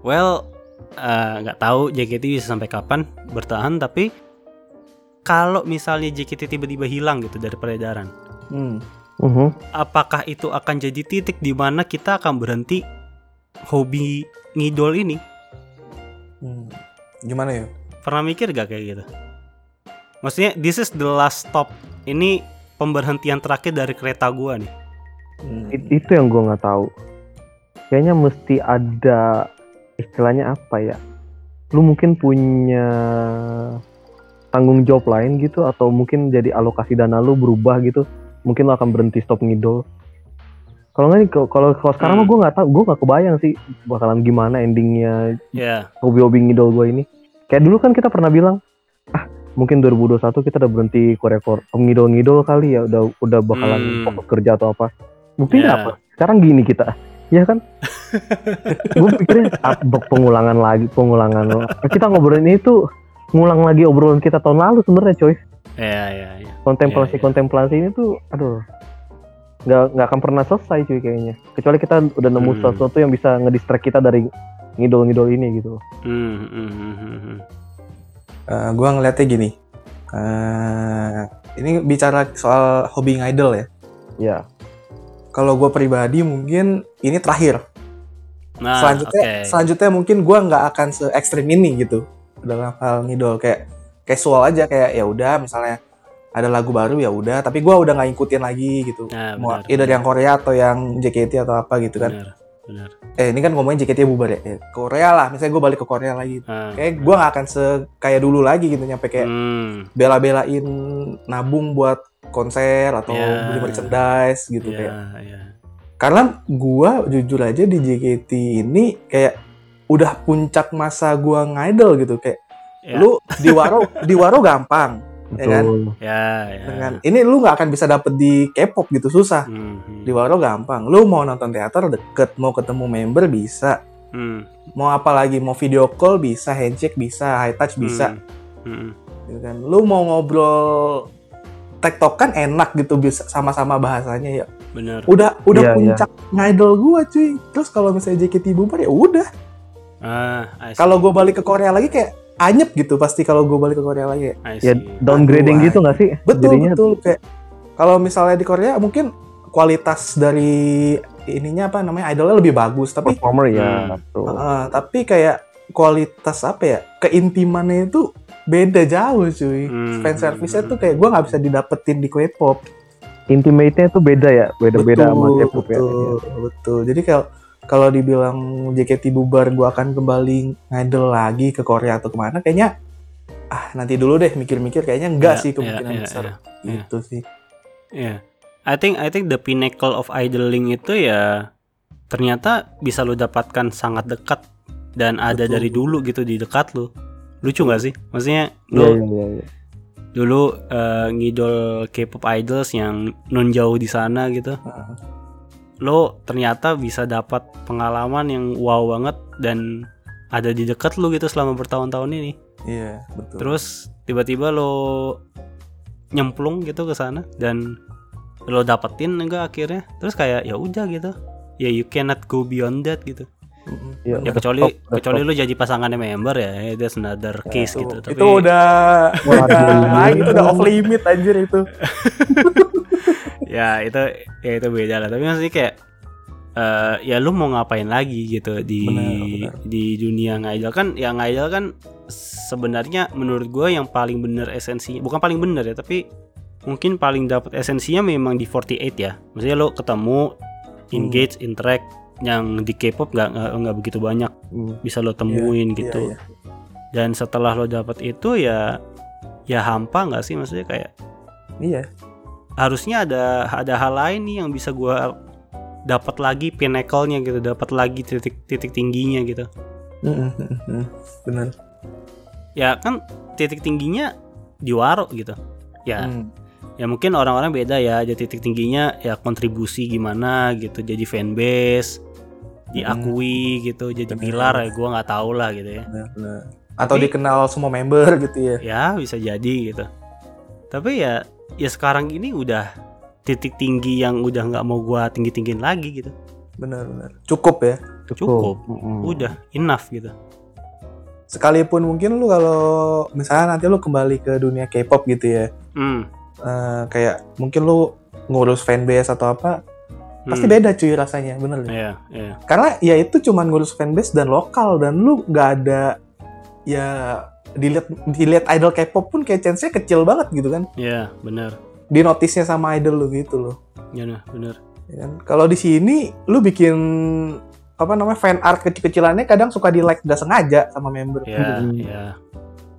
Speaker 1: well eh, nggak tahu JKT bisa sampai kapan bertahan tapi kalau misalnya JKT tiba-tiba hilang gitu dari peredaran
Speaker 2: Hmm.
Speaker 3: Mhm.
Speaker 1: apakah itu akan jadi titik di mana kita akan berhenti hobi ngidol ini?
Speaker 2: Hmm. Gimana ya?
Speaker 1: Pernah mikir gak kayak gitu? Maksudnya this is the last stop. Ini pemberhentian terakhir dari kereta gua nih.
Speaker 2: Hmm.
Speaker 3: It- itu yang gue nggak tahu. Kayaknya mesti ada istilahnya apa ya? Lu mungkin punya tanggung jawab lain gitu atau mungkin jadi alokasi dana lu berubah gitu. Mungkin lu akan berhenti stop ngidol. Kalau nggak nih, kalau kalau sekarang mah
Speaker 1: Hmm.
Speaker 3: gue nggak tahu, gue nggak kebayang sih bakalan gimana endingnya
Speaker 1: Ya,
Speaker 3: hobi-hobi ngidol gue ini. Kayak dulu kan kita pernah bilang, ah mungkin 2021 kita udah berhenti Korea Korea ngidol-ngidol kali ya, udah udah bakalan
Speaker 1: Hmm.
Speaker 3: fokus kerja atau apa. Buktinya
Speaker 1: Ya.
Speaker 3: apa? Sekarang gini kita, ya kan? gue pikirnya ah, pengulangan lagi, pengulangan. Kita ngobrolin itu ngulang lagi obrolan kita tahun lalu sebenarnya coy.
Speaker 1: ya, ya, ya.
Speaker 3: Kontemplasi
Speaker 1: Ya, ya.
Speaker 3: kontemplasi ini tuh, aduh, nggak nggak akan pernah selesai cuy kayaknya. Kecuali kita udah nemu
Speaker 1: Hmm.
Speaker 3: sesuatu yang bisa ngedistract kita dari ngidol-ngidol ini gitu.
Speaker 1: Hmm, hmm, hmm, hmm, hmm.
Speaker 2: Eh, gua ngeliatnya gini. Eh, ini bicara soal hobi ngidol ya.
Speaker 3: Ya.
Speaker 2: Kalau gue pribadi mungkin ini terakhir.
Speaker 1: Nah,
Speaker 2: selanjutnya,
Speaker 1: oke.
Speaker 2: selanjutnya mungkin gua nggak akan se ekstrim ini gitu. Dalam hal ngidol kayak casual aja kayak ya udah misalnya ada lagu baru ya udah. Tapi gua udah nggak ngikutin lagi gitu.
Speaker 1: Nah,
Speaker 2: mau either yang Korea atau yang JKT atau apa gitu kan.
Speaker 1: Benar, benar.
Speaker 2: eh ini kan ngomongin JKT bubar ya? Eh, Korea lah misalnya gue balik ke Korea lagi.
Speaker 1: Ah,
Speaker 2: kayak gua nggak akan se kayak dulu lagi gitu nyampe kayak
Speaker 1: hmm,
Speaker 2: bela-belain nabung buat konser atau
Speaker 1: Ya.
Speaker 2: beli merchandise gitu
Speaker 1: ya,
Speaker 2: kayak
Speaker 1: ya.
Speaker 2: karena gua jujur aja di JKT ini kayak udah puncak masa gua ngidol gitu kayak
Speaker 1: Ya.
Speaker 2: lu di waro di waro gampang ya kan
Speaker 3: Betul.
Speaker 1: Ya, ya.
Speaker 2: dengan ini lu nggak akan bisa dapet di K-pop gitu susah
Speaker 1: Hmm, hmm.
Speaker 2: di waro gampang lu mau nonton teater deket mau ketemu member bisa
Speaker 1: Hmm,
Speaker 2: mau apa lagi mau video call bisa handshake bisa high touch bisa
Speaker 1: hmm, hmm.
Speaker 2: gitu kan lu mau ngobrol tektokan enak gitu bisa sama-sama bahasanya ya.
Speaker 1: Benar.
Speaker 2: udah udah
Speaker 3: Iya,
Speaker 2: puncak ngidol gua cuy. Terus kalau misalnya JKT bubar ya udah.
Speaker 1: Ah, I see.
Speaker 2: kalau gue balik ke Korea lagi kayak anyep gitu pasti kalau gue balik ke Korea lagi.
Speaker 1: I
Speaker 3: Ya downgrading
Speaker 2: Aduh,
Speaker 3: gitu nggak sih?
Speaker 2: betul
Speaker 3: Jadinya
Speaker 2: betul. Kayak kalau misalnya di Korea mungkin kualitas dari ininya apa namanya idolnya lebih bagus tapi
Speaker 3: performer ya.
Speaker 2: Uh, tapi kayak kualitas apa ya keintimannya itu beda jauh cuy
Speaker 1: Hmm,
Speaker 2: fan service-nya
Speaker 1: hmm,
Speaker 2: tuh kayak gue nggak bisa didapetin di K-pop
Speaker 3: Intimate-nya tuh beda ya, beda-beda sama K-pop ya.
Speaker 2: betul, betul. Jadi kalau kalau dibilang JKT bubar, gua akan kembali ngidol lagi ke Korea atau ke mana, kayaknya ah nanti dulu deh mikir-mikir kayaknya enggak
Speaker 1: Ya,
Speaker 2: sih
Speaker 1: ya,
Speaker 2: kemungkinan
Speaker 1: ya,
Speaker 2: besar
Speaker 1: ya,
Speaker 2: gitu sih.
Speaker 1: Iya. I think I think the pinnacle of idling itu ya ternyata bisa lo dapatkan sangat dekat dan ada
Speaker 2: Betul.
Speaker 1: dari dulu gitu di dekat lo. Lucu gak sih? Maksudnya
Speaker 3: Iya,
Speaker 1: lo
Speaker 3: iya, iya, iya.
Speaker 1: dulu eh, ngidol K-pop idols yang non jauh di sana gitu.
Speaker 2: Heeh.
Speaker 1: Lo ternyata bisa dapat pengalaman yang wow banget dan ada di dekat lo gitu selama bertahun-tahun ini.
Speaker 2: Iya, betul.
Speaker 1: Terus tiba-tiba lo nyemplung gitu ke sana dan lo dapetin enggak akhirnya. Terus kayak ya udah gitu. Ya you cannot go beyond that gitu. Ya
Speaker 3: udah
Speaker 1: kecuali
Speaker 3: udah
Speaker 1: kecuali lo jadi pasangannya member ya, ya that's another case
Speaker 2: Itu,
Speaker 1: gitu. Tapi
Speaker 2: itu udah
Speaker 3: Waduh.
Speaker 2: ah, itu udah off limit anjir itu.
Speaker 1: ya itu ya itu beda lah. Tapi maksudnya kayak eh ya lu mau ngapain lagi gitu di
Speaker 2: Benar, benar.
Speaker 1: di dunia ngidol kan yang ngidol kan sebenarnya menurut gue yang paling bener esensinya bukan paling bener ya tapi mungkin paling dapat esensinya memang di 48 ya maksudnya lo ketemu engage interact yang di K-pop nggak nggak begitu banyak
Speaker 3: Hmm.
Speaker 1: bisa lo temuin
Speaker 2: Iya,
Speaker 1: gitu
Speaker 2: iya.
Speaker 1: dan setelah lo dapat itu ya ya hampa nggak sih maksudnya kayak
Speaker 2: Iya.
Speaker 1: harusnya ada ada hal lain nih yang bisa gua dapat lagi pinnacle-nya gitu, dapat lagi titik titik tingginya gitu.
Speaker 2: Mm, mm, mm, mm. Bener.
Speaker 1: Ya kan titik tingginya di Waro gitu. Ya,
Speaker 2: Hmm.
Speaker 1: ya mungkin orang-orang beda ya. Jadi titik tingginya ya kontribusi gimana gitu, jadi fanbase diakui gitu, jadi
Speaker 2: Bener.
Speaker 1: pilar ya gua nggak tahu lah gitu ya.
Speaker 2: Bener, bener. Atau
Speaker 1: Tapi-
Speaker 2: dikenal semua member gitu ya.
Speaker 1: Ya bisa jadi gitu. Tapi ya ya sekarang ini udah titik tinggi yang udah nggak mau gua tinggi-tinggiin lagi gitu.
Speaker 2: Bener, bener. Cukup ya.
Speaker 1: Cukup.
Speaker 3: Mm-mm.
Speaker 1: Udah enough gitu.
Speaker 2: Sekalipun mungkin lu kalau misalnya nanti lu kembali ke dunia K-pop gitu ya.
Speaker 1: Hmm.
Speaker 2: eh, kayak mungkin lu ngurus fanbase atau apa, pasti
Speaker 1: hmm.
Speaker 2: beda cuy rasanya, bener deh.
Speaker 1: Iya, iya.
Speaker 2: Karena ya itu cuman ngurus fanbase dan lokal dan lu nggak ada ya dilihat dilihat idol K-pop pun kayak chance-nya kecil banget gitu kan.
Speaker 1: Iya, bener.
Speaker 2: Di notisnya sama idol lu gitu loh.
Speaker 1: Ya nah, bener.
Speaker 2: Ya kan? Kalau di sini lu bikin apa namanya fan art kecil-kecilannya kadang suka di like nggak sengaja sama member.
Speaker 1: Iya,
Speaker 3: Hmm.
Speaker 1: iya.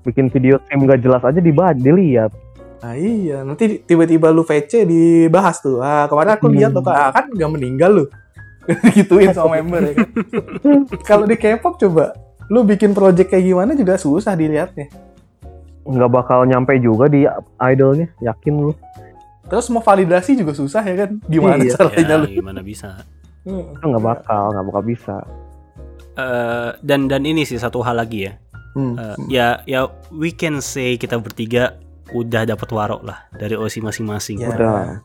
Speaker 3: Bikin video stream gak jelas aja dibahas, dilihat.
Speaker 2: Nah iya, nanti tiba-tiba lu VC dibahas tuh. Ah kemarin aku lihat tuh ah, kan nggak meninggal lu. Gituin sama member ya kan. Kalau di K-pop coba, lu bikin project kayak gimana juga susah dilihatnya.
Speaker 3: Nggak bakal nyampe juga di idolnya, yakin lu.
Speaker 2: Terus mau validasi juga susah ya kan? Gimana
Speaker 3: Iya.
Speaker 2: caranya
Speaker 1: Ya,
Speaker 2: lu?
Speaker 1: gimana bisa?
Speaker 2: Hmm.
Speaker 3: Itu nggak bakal, nggak bakal bisa.
Speaker 1: Eh, dan dan ini sih satu hal lagi ya.
Speaker 2: Hmm.
Speaker 1: Eh, ya ya we can say kita bertiga udah dapat warok lah dari OC masing-masing.
Speaker 2: Ya.
Speaker 3: Udah.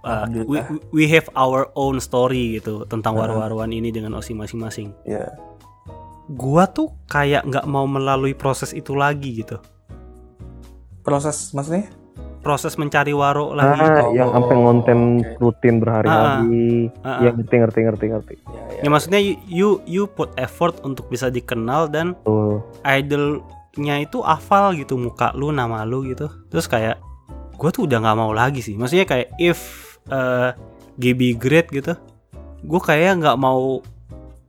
Speaker 1: Uh, we, we have our own story gitu tentang
Speaker 2: Uh-huh.
Speaker 1: waru-waruan ini dengan OC masing-masing.
Speaker 2: Ya.
Speaker 1: Gua tuh kayak nggak mau melalui proses itu lagi gitu.
Speaker 2: Proses maksudnya?
Speaker 1: Proses mencari warok lagi.
Speaker 3: Ah,
Speaker 2: Oh,
Speaker 3: yang sampai ngonten
Speaker 2: oke.
Speaker 3: rutin berhari-hari.
Speaker 1: Ah, ah.
Speaker 3: Ya ngerti ngerti ngerti ngerti.
Speaker 2: Ya,
Speaker 1: Ya maksudnya you, you put effort untuk bisa dikenal dan
Speaker 3: Tuh.
Speaker 1: Idolnya itu hafal gitu muka lu nama lu gitu terus kayak gue tuh udah nggak mau lagi sih maksudnya kayak if eh, GB great gitu gue kayak nggak mau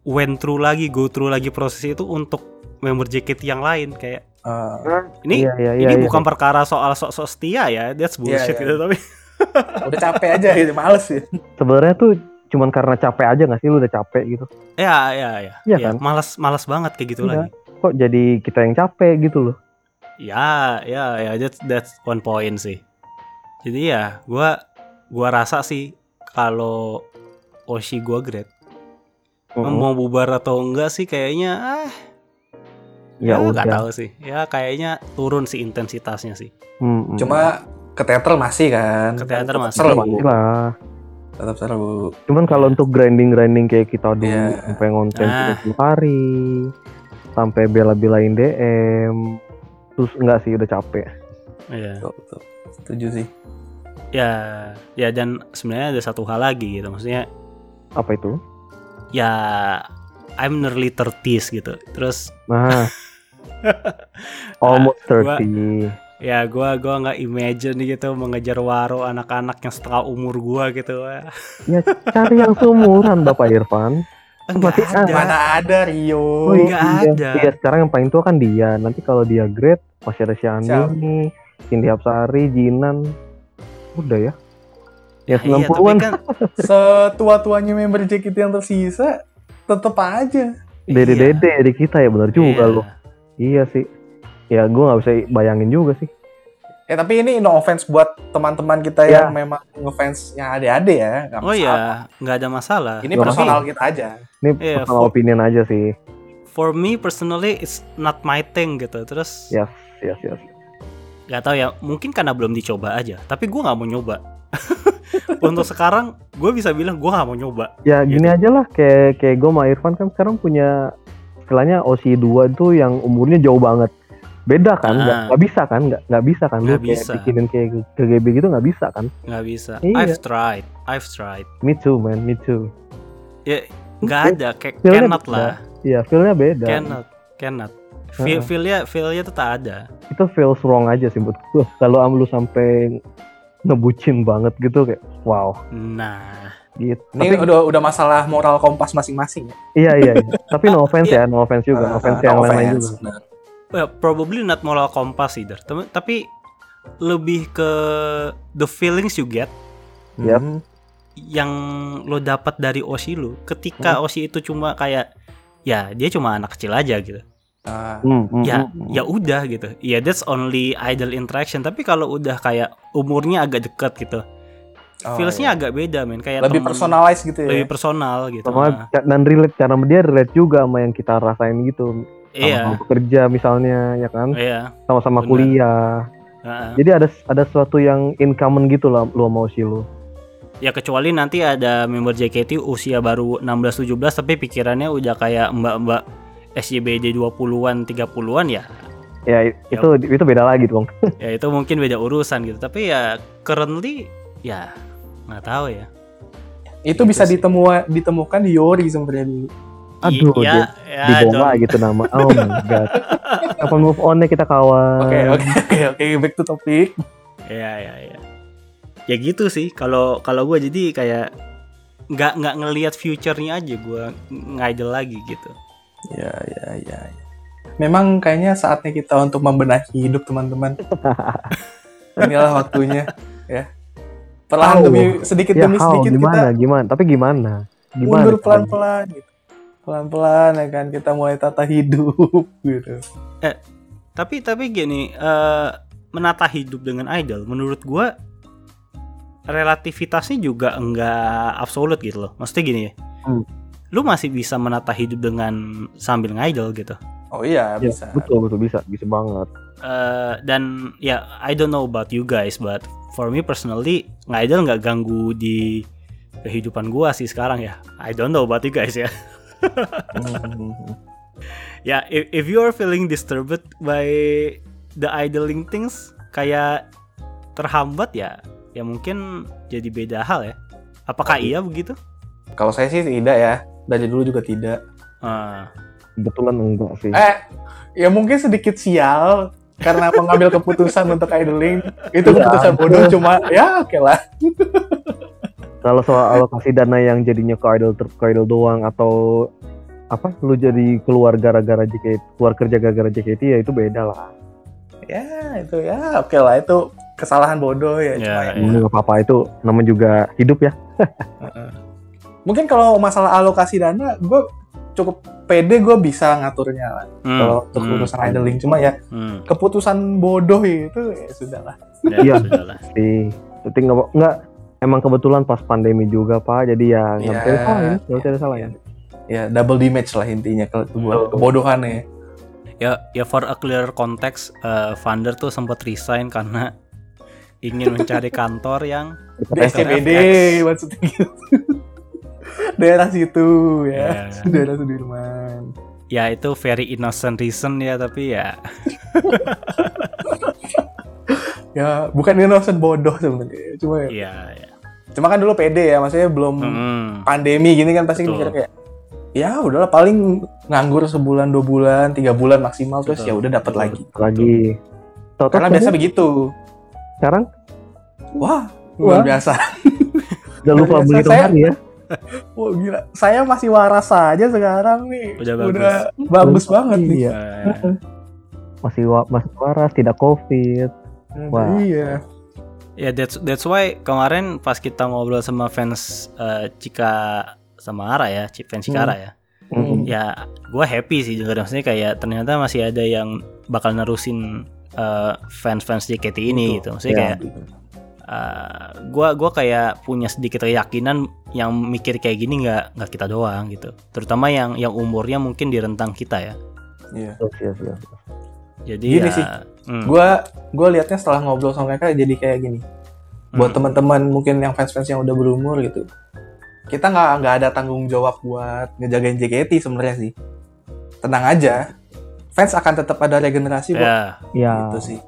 Speaker 1: went through lagi go through lagi proses itu untuk member JKT yang lain kayak
Speaker 2: Ah,
Speaker 1: ini
Speaker 3: Iya, iya, iya,
Speaker 1: ini
Speaker 3: iya.
Speaker 1: bukan perkara soal sok-sok setia ya that's bullshit
Speaker 2: iya.
Speaker 1: gitu tapi
Speaker 2: udah capek aja gitu, males ya.
Speaker 3: Sebenarnya tuh cuman karena capek aja nggak sih lu udah capek gitu.
Speaker 1: ya ya ya,
Speaker 3: Iya
Speaker 1: ya
Speaker 3: kan?
Speaker 1: malas malas banget kayak gitu
Speaker 3: Iya.
Speaker 1: lagi
Speaker 3: Kok jadi kita yang capek gitu loh.
Speaker 1: Ya, ya, ya, that's, that's one point sih. Jadi ya, gua gua rasa sih kalau Oshi gua great.
Speaker 3: Mm-mm.
Speaker 1: Mau bubar atau enggak sih kayaknya ah
Speaker 3: Ya
Speaker 1: nggak
Speaker 3: udah.
Speaker 1: tahu sih. Ya kayaknya turun sih intensitasnya sih.
Speaker 3: Mm-mm.
Speaker 2: Cuma ke teater masih kan.
Speaker 1: Ke teater masih.
Speaker 2: Seru.
Speaker 3: Pasti lah.
Speaker 2: Tetap seru.
Speaker 3: Cuman kalau untuk grinding grinding kayak kita dulu
Speaker 2: Iya.
Speaker 3: sampai ngonten
Speaker 1: Ah.
Speaker 3: 30 hari, sampai bela-belain DM, terus enggak sih udah capek.
Speaker 1: Iya.
Speaker 2: Betul, betul. Setuju sih.
Speaker 1: Ya, ya dan sebenarnya ada satu hal lagi gitu. Maksudnya
Speaker 3: Apa itu?
Speaker 1: ya I'm nearly 30s gitu. Terus
Speaker 3: Nah, almost
Speaker 1: gua-
Speaker 3: 30.
Speaker 1: ya gua gua nggak imagine gitu mengejar waro anak-anak yang setengah umur gua gitu.
Speaker 3: Ya cari yang seumuran Bapak Irfan.
Speaker 1: Enggak ada.
Speaker 2: Mana ada Rio.
Speaker 3: Oh,
Speaker 1: nggak
Speaker 3: iya.
Speaker 1: ada.
Speaker 3: Iya, sekarang yang paling tua kan dia. Nanti kalau dia grade masih ada? Shani, Cindy Hapsari, Jinan. Udah ya. Ya
Speaker 1: Iya, tapi
Speaker 3: 90-an.
Speaker 1: kan
Speaker 2: Setua-tuanya member JKT yang tersisa tetep aja.
Speaker 3: Dede-dede di kita ya benar juga
Speaker 1: Iya.
Speaker 3: loh. Iya sih. Ya gue nggak bisa bayangin juga sih.
Speaker 2: Eh tapi ini no offense buat teman-teman kita
Speaker 3: Ya.
Speaker 2: yang memang ngefans yang adik-adik ya. nggak
Speaker 1: Oh
Speaker 2: masalah.
Speaker 1: ya, nggak ada masalah.
Speaker 2: Ini
Speaker 3: Nggak
Speaker 2: personal kita aja.
Speaker 3: Ini
Speaker 1: Iya,
Speaker 3: personal
Speaker 1: for-
Speaker 3: opinion aja sih.
Speaker 1: For me personally, it's not my thing gitu. Terus
Speaker 3: Ya. Yes, yes.
Speaker 1: nggak tahu ya, mungkin karena belum dicoba aja. Tapi gue nggak mau nyoba. Untuk sekarang, gue bisa bilang gue nggak mau nyoba.
Speaker 3: Ya gini
Speaker 1: Gitu.
Speaker 3: aja lah kayak kayak gue sama Irfan kan sekarang punya istilahnya OC2 tuh yang umurnya jauh banget. Beda kan, nggak
Speaker 1: Ah.
Speaker 3: nggak bisa kan, nggak nggak bisa kan lu kayak
Speaker 1: bisa.
Speaker 3: bikinin kayak KGB gitu nggak bisa kan.
Speaker 1: Nggak bisa.
Speaker 3: Iya.
Speaker 1: I've tried, I've tried.
Speaker 3: Me too man, me too.
Speaker 1: Ya nggak ada, kayak
Speaker 3: Feel-nya
Speaker 1: cannot
Speaker 3: beda.
Speaker 1: lah,
Speaker 3: Iya, feel-nya beda.
Speaker 1: cannot, cannot. Feel, feelnya, feelnya tuh tak ada.
Speaker 3: Itu feels wrong aja sih buat gue. Kalau am lu sampai ngebucin banget gitu kayak wow
Speaker 1: Nah,
Speaker 3: gitu.
Speaker 2: Ini
Speaker 3: Tapi
Speaker 2: udah udah masalah moral kompas masing-masing ya.
Speaker 3: iya iya. iya. Tapi no offense ya, no offense juga, no offense
Speaker 2: Ah,
Speaker 3: yang
Speaker 2: no
Speaker 3: lain-lain juga.
Speaker 1: Well, probably not moral kompas either. Tapi lebih ke the feelings you get.
Speaker 2: Hmm.
Speaker 1: yang lo dapat dari Oshi lu ketika Oshi itu cuma kayak ya dia cuma anak kecil aja gitu
Speaker 2: Ah,
Speaker 3: Hmm, hmm,
Speaker 1: ya
Speaker 3: hmm, hmm.
Speaker 1: ya udah gitu ya that's only idle interaction tapi kalau udah kayak umurnya agak deket gitu
Speaker 2: oh,
Speaker 1: feelsnya
Speaker 2: iya.
Speaker 1: agak beda men kayak
Speaker 2: lebih personalized gitu ya.
Speaker 1: lebih personal gitu
Speaker 3: Sama
Speaker 1: Nah,
Speaker 3: dan relate cara dia relate juga sama yang kita rasain gitu.
Speaker 1: Iya
Speaker 3: Sama bekerja misalnya ya kan,
Speaker 1: iya
Speaker 3: sama-sama
Speaker 1: Benar.
Speaker 3: kuliah.
Speaker 1: heeh.
Speaker 3: Jadi ada ada sesuatu yang in common gitu lah lu sama Oshi lu.
Speaker 1: ya kecuali nanti ada member JKT usia baru 16-17 tapi pikirannya udah kayak mbak-mbak SJBD 20-an 30-an ya
Speaker 3: Ya itu itu beda lagi dong.
Speaker 1: ya itu mungkin beda urusan gitu tapi ya currently ya nggak tahu ya
Speaker 2: Itu bisa ditemu ditemukan di Yori sebenarnya dulu.
Speaker 3: Aduh,
Speaker 1: ya, ya
Speaker 3: Dibawa gitu nama. Oh my god. Kapan move on kita kawan?
Speaker 2: Oke, oke, oke, oke, back to topic.
Speaker 1: ya ya ya ya gitu sih kalau kalau gue jadi kayak nggak nggak ngelihat future-nya aja gue ngidol lagi gitu
Speaker 2: Ya, ya, ya. ya. Memang kayaknya saatnya kita untuk membenahi hidup teman-teman. Inilah waktunya, ya. Perlahan
Speaker 3: How?
Speaker 2: demi sedikit
Speaker 3: Ya
Speaker 2: demi
Speaker 3: how?
Speaker 2: sedikit
Speaker 3: Gimana?
Speaker 2: kita
Speaker 3: Gimana? Tapi gimana? Gimana?
Speaker 2: mundur pelan-pelan gitu. Pelan-pelan ya kan kita mulai tata hidup gitu.
Speaker 1: tapi tapi gini eh, menata hidup dengan idol menurut gue relativitasnya juga enggak absolut gitu loh maksudnya gini ya
Speaker 3: Hmm.
Speaker 1: lu masih bisa menata hidup dengan sambil ngidol gitu
Speaker 2: Oh iya,
Speaker 3: Ya,
Speaker 2: bisa.
Speaker 3: betul betul bisa bisa banget.
Speaker 1: Eh, dan ya I don't know about you guys but for me personally ngidol nggak ganggu di kehidupan gua sih sekarang ya I don't know about you guys ya Ya if, if you are feeling disturbed by the idling things kayak terhambat ya ya mungkin jadi beda hal ya apakah iya begitu
Speaker 2: Kalau saya sih tidak ya. Dari dulu juga tidak.
Speaker 1: Ah,
Speaker 3: Kebetulan enggak sih.
Speaker 2: Eh, ya mungkin sedikit sial karena mengambil keputusan untuk idling. Itu
Speaker 3: Ya,
Speaker 2: keputusan bodoh cuma ya oke lah.
Speaker 3: Kalau soal alokasi dana yang jadinya ke idol ter- ke idol doang atau apa lu jadi keluar gara-gara JKT keluar kerja gara-gara JKT ya itu beda lah.
Speaker 2: Ya, itu ya oke lah itu kesalahan bodoh ya. cuma
Speaker 1: Ya,
Speaker 2: ya.
Speaker 3: Apa-apa itu namanya juga hidup ya.
Speaker 2: Mungkin kalau masalah alokasi dana, gue cukup pede gue bisa ngaturnya lah.
Speaker 1: hmm,
Speaker 2: kalau untuk
Speaker 1: hmm,
Speaker 2: urusan idling cuma ya
Speaker 1: hmm,
Speaker 2: keputusan bodoh itu ya sudah lah.
Speaker 1: ya,
Speaker 3: Iya.
Speaker 1: sudahlah.
Speaker 3: Sih. Tapi nggak nggak emang kebetulan pas pandemi juga pak jadi ya nggak
Speaker 2: Iya.
Speaker 3: bisa disalahin nggak bisa disalahin.
Speaker 2: Ya double damage lah intinya kalau itu buat kebodohannya.
Speaker 1: ya ya for a clear context eh, Vander tuh sempat resign karena ingin mencari kantor yang
Speaker 2: Di SCBD maksudnya gitu. Daerah situ ya.
Speaker 1: Ya.
Speaker 2: Daerah Sudirman.
Speaker 1: ya itu very innocent reason ya tapi ya
Speaker 2: Ya, bukan innocent bodoh sebenarnya. Cuma ya.
Speaker 1: ya, ya.
Speaker 2: Cuma kan dulu pede ya, maksudnya belum
Speaker 1: Hmm,
Speaker 2: pandemi gini kan pasti mikir kayak ya udahlah paling nganggur sebulan dua bulan tiga bulan maksimal terus ya udah dapat lagi
Speaker 3: Lagi. Tahu-tahu
Speaker 2: karena biasa begitu
Speaker 3: sekarang
Speaker 2: wah
Speaker 3: Wah.
Speaker 2: luar biasa
Speaker 3: udah lupa
Speaker 2: saya-
Speaker 3: hari ya.
Speaker 2: wah gila saya masih waras saja sekarang nih
Speaker 1: Udah bagus.
Speaker 2: bagus banget nih
Speaker 3: Iya. Masih wa- masih waras, tidak covid. Wah.
Speaker 2: iya
Speaker 1: ya that's that's why kemarin pas kita ngobrol sama fans eh, Cika sama Ara ya fans Cikara ya
Speaker 2: Hmm.
Speaker 1: ya gue happy sih juga maksudnya kayak ternyata masih ada yang bakal nerusin eh, fans-fans JKT ini
Speaker 2: Betul.
Speaker 1: gitu maksudnya
Speaker 3: Ya.
Speaker 1: kayak eh, gua gua kayak punya sedikit keyakinan yang mikir kayak gini nggak nggak kita doang gitu terutama yang yang umurnya mungkin di rentang kita ya
Speaker 2: iya
Speaker 3: Terus, ya, ya.
Speaker 1: Jadi
Speaker 2: Gini
Speaker 1: ya
Speaker 2: sih,
Speaker 1: hmm,
Speaker 2: gue gue liatnya setelah ngobrol sama mereka jadi kayak gini. Buat
Speaker 1: hmm,
Speaker 2: teman-teman mungkin yang fans-fans yang udah berumur gitu kita nggak nggak ada tanggung jawab buat ngejagain JKT sebenarnya sih. Tenang aja fans akan tetap ada regenerasi kok.
Speaker 1: Ya.
Speaker 3: Ya.
Speaker 2: gitu sih.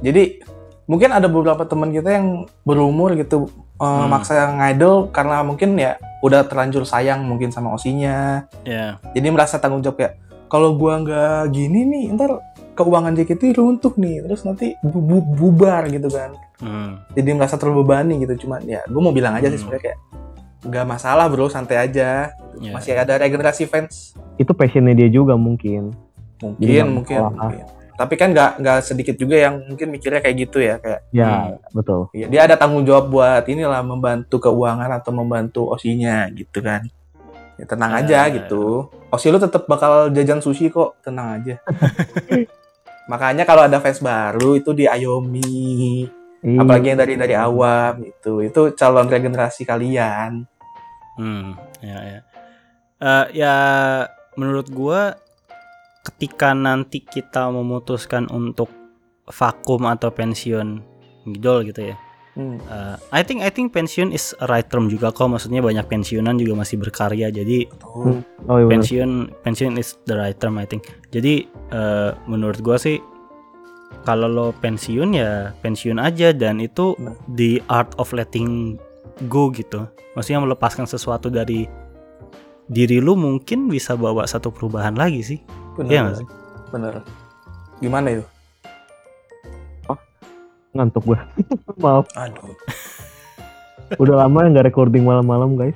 Speaker 2: Jadi mungkin ada beberapa teman kita yang berumur gitu eh,
Speaker 1: Hmm.
Speaker 2: maksa ngidol karena mungkin ya udah terlanjur sayang mungkin sama osinya.
Speaker 1: Ya.
Speaker 2: Jadi merasa tanggung jawab kayak kalau gua nggak gini nih ntar keuangan JKT runtuh nih terus nanti bu- bu- bubar gitu kan
Speaker 1: hmm,
Speaker 2: jadi merasa terbebani gitu cuman ya gue mau bilang aja sih
Speaker 1: Hmm.
Speaker 2: sebenarnya kayak nggak masalah bro santai aja
Speaker 1: ya.
Speaker 2: masih ada regenerasi fans
Speaker 3: Itu passionnya dia juga mungkin.
Speaker 2: mungkin mungkin, mungkin. tapi kan nggak nggak sedikit juga yang mungkin mikirnya kayak gitu ya kayak
Speaker 3: Ya, betul.
Speaker 2: ya, dia ada tanggung jawab buat inilah membantu keuangan atau membantu osinya gitu kan ya tenang
Speaker 1: Ya,
Speaker 2: aja
Speaker 1: ya,
Speaker 2: gitu osi lu tetap bakal jajan sushi kok tenang aja makanya kalau ada fans baru itu di Ayomi
Speaker 3: Iya.
Speaker 2: apalagi yang dari dari awam itu itu calon regenerasi kalian
Speaker 1: Hmm, ya ya. Eh, ya menurut gua ketika nanti kita memutuskan untuk vakum atau pensiun ngidol gitu ya.
Speaker 2: Hmm.
Speaker 1: Eh, I think I think pensiun is a right term juga kok maksudnya banyak pensiunan juga masih berkarya jadi
Speaker 2: Betul.
Speaker 3: Oh iya benar.
Speaker 1: pensiun pensiun is the right term I think. Jadi eh, menurut gua sih kalau lo pensiun ya pensiun aja dan itu
Speaker 2: Benar.
Speaker 1: the art of letting go gitu. Maksudnya melepaskan sesuatu dari diri lu mungkin bisa bawa satu perubahan lagi sih.
Speaker 2: bener
Speaker 1: Iya nggak sih?
Speaker 2: bener gimana itu
Speaker 3: Ngantuk gue. Maaf.
Speaker 2: aduh
Speaker 3: Udah lama nggak recording malam-malam guys.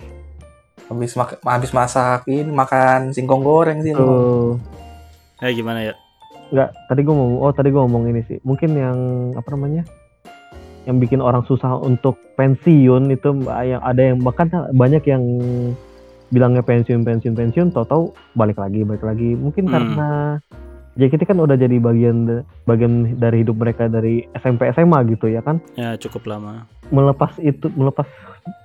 Speaker 2: habis mak habis masak ini makan singkong goreng sih
Speaker 3: Tuh.
Speaker 1: Eh gimana ya?
Speaker 3: Nggak, tadi gue ngomong, oh tadi gue ngomong ini sih. Mungkin yang apa namanya? Yang bikin orang susah untuk pensiun itu yang ada yang bahkan banyak yang bilangnya pensiun pensiun pensiun, tahu-tahu balik lagi balik lagi. Mungkin
Speaker 1: Hmm.
Speaker 3: karena JKT kan udah jadi bagian bagian dari hidup mereka dari SMP SMA gitu ya kan.
Speaker 1: Ya cukup lama.
Speaker 3: Melepas itu melepas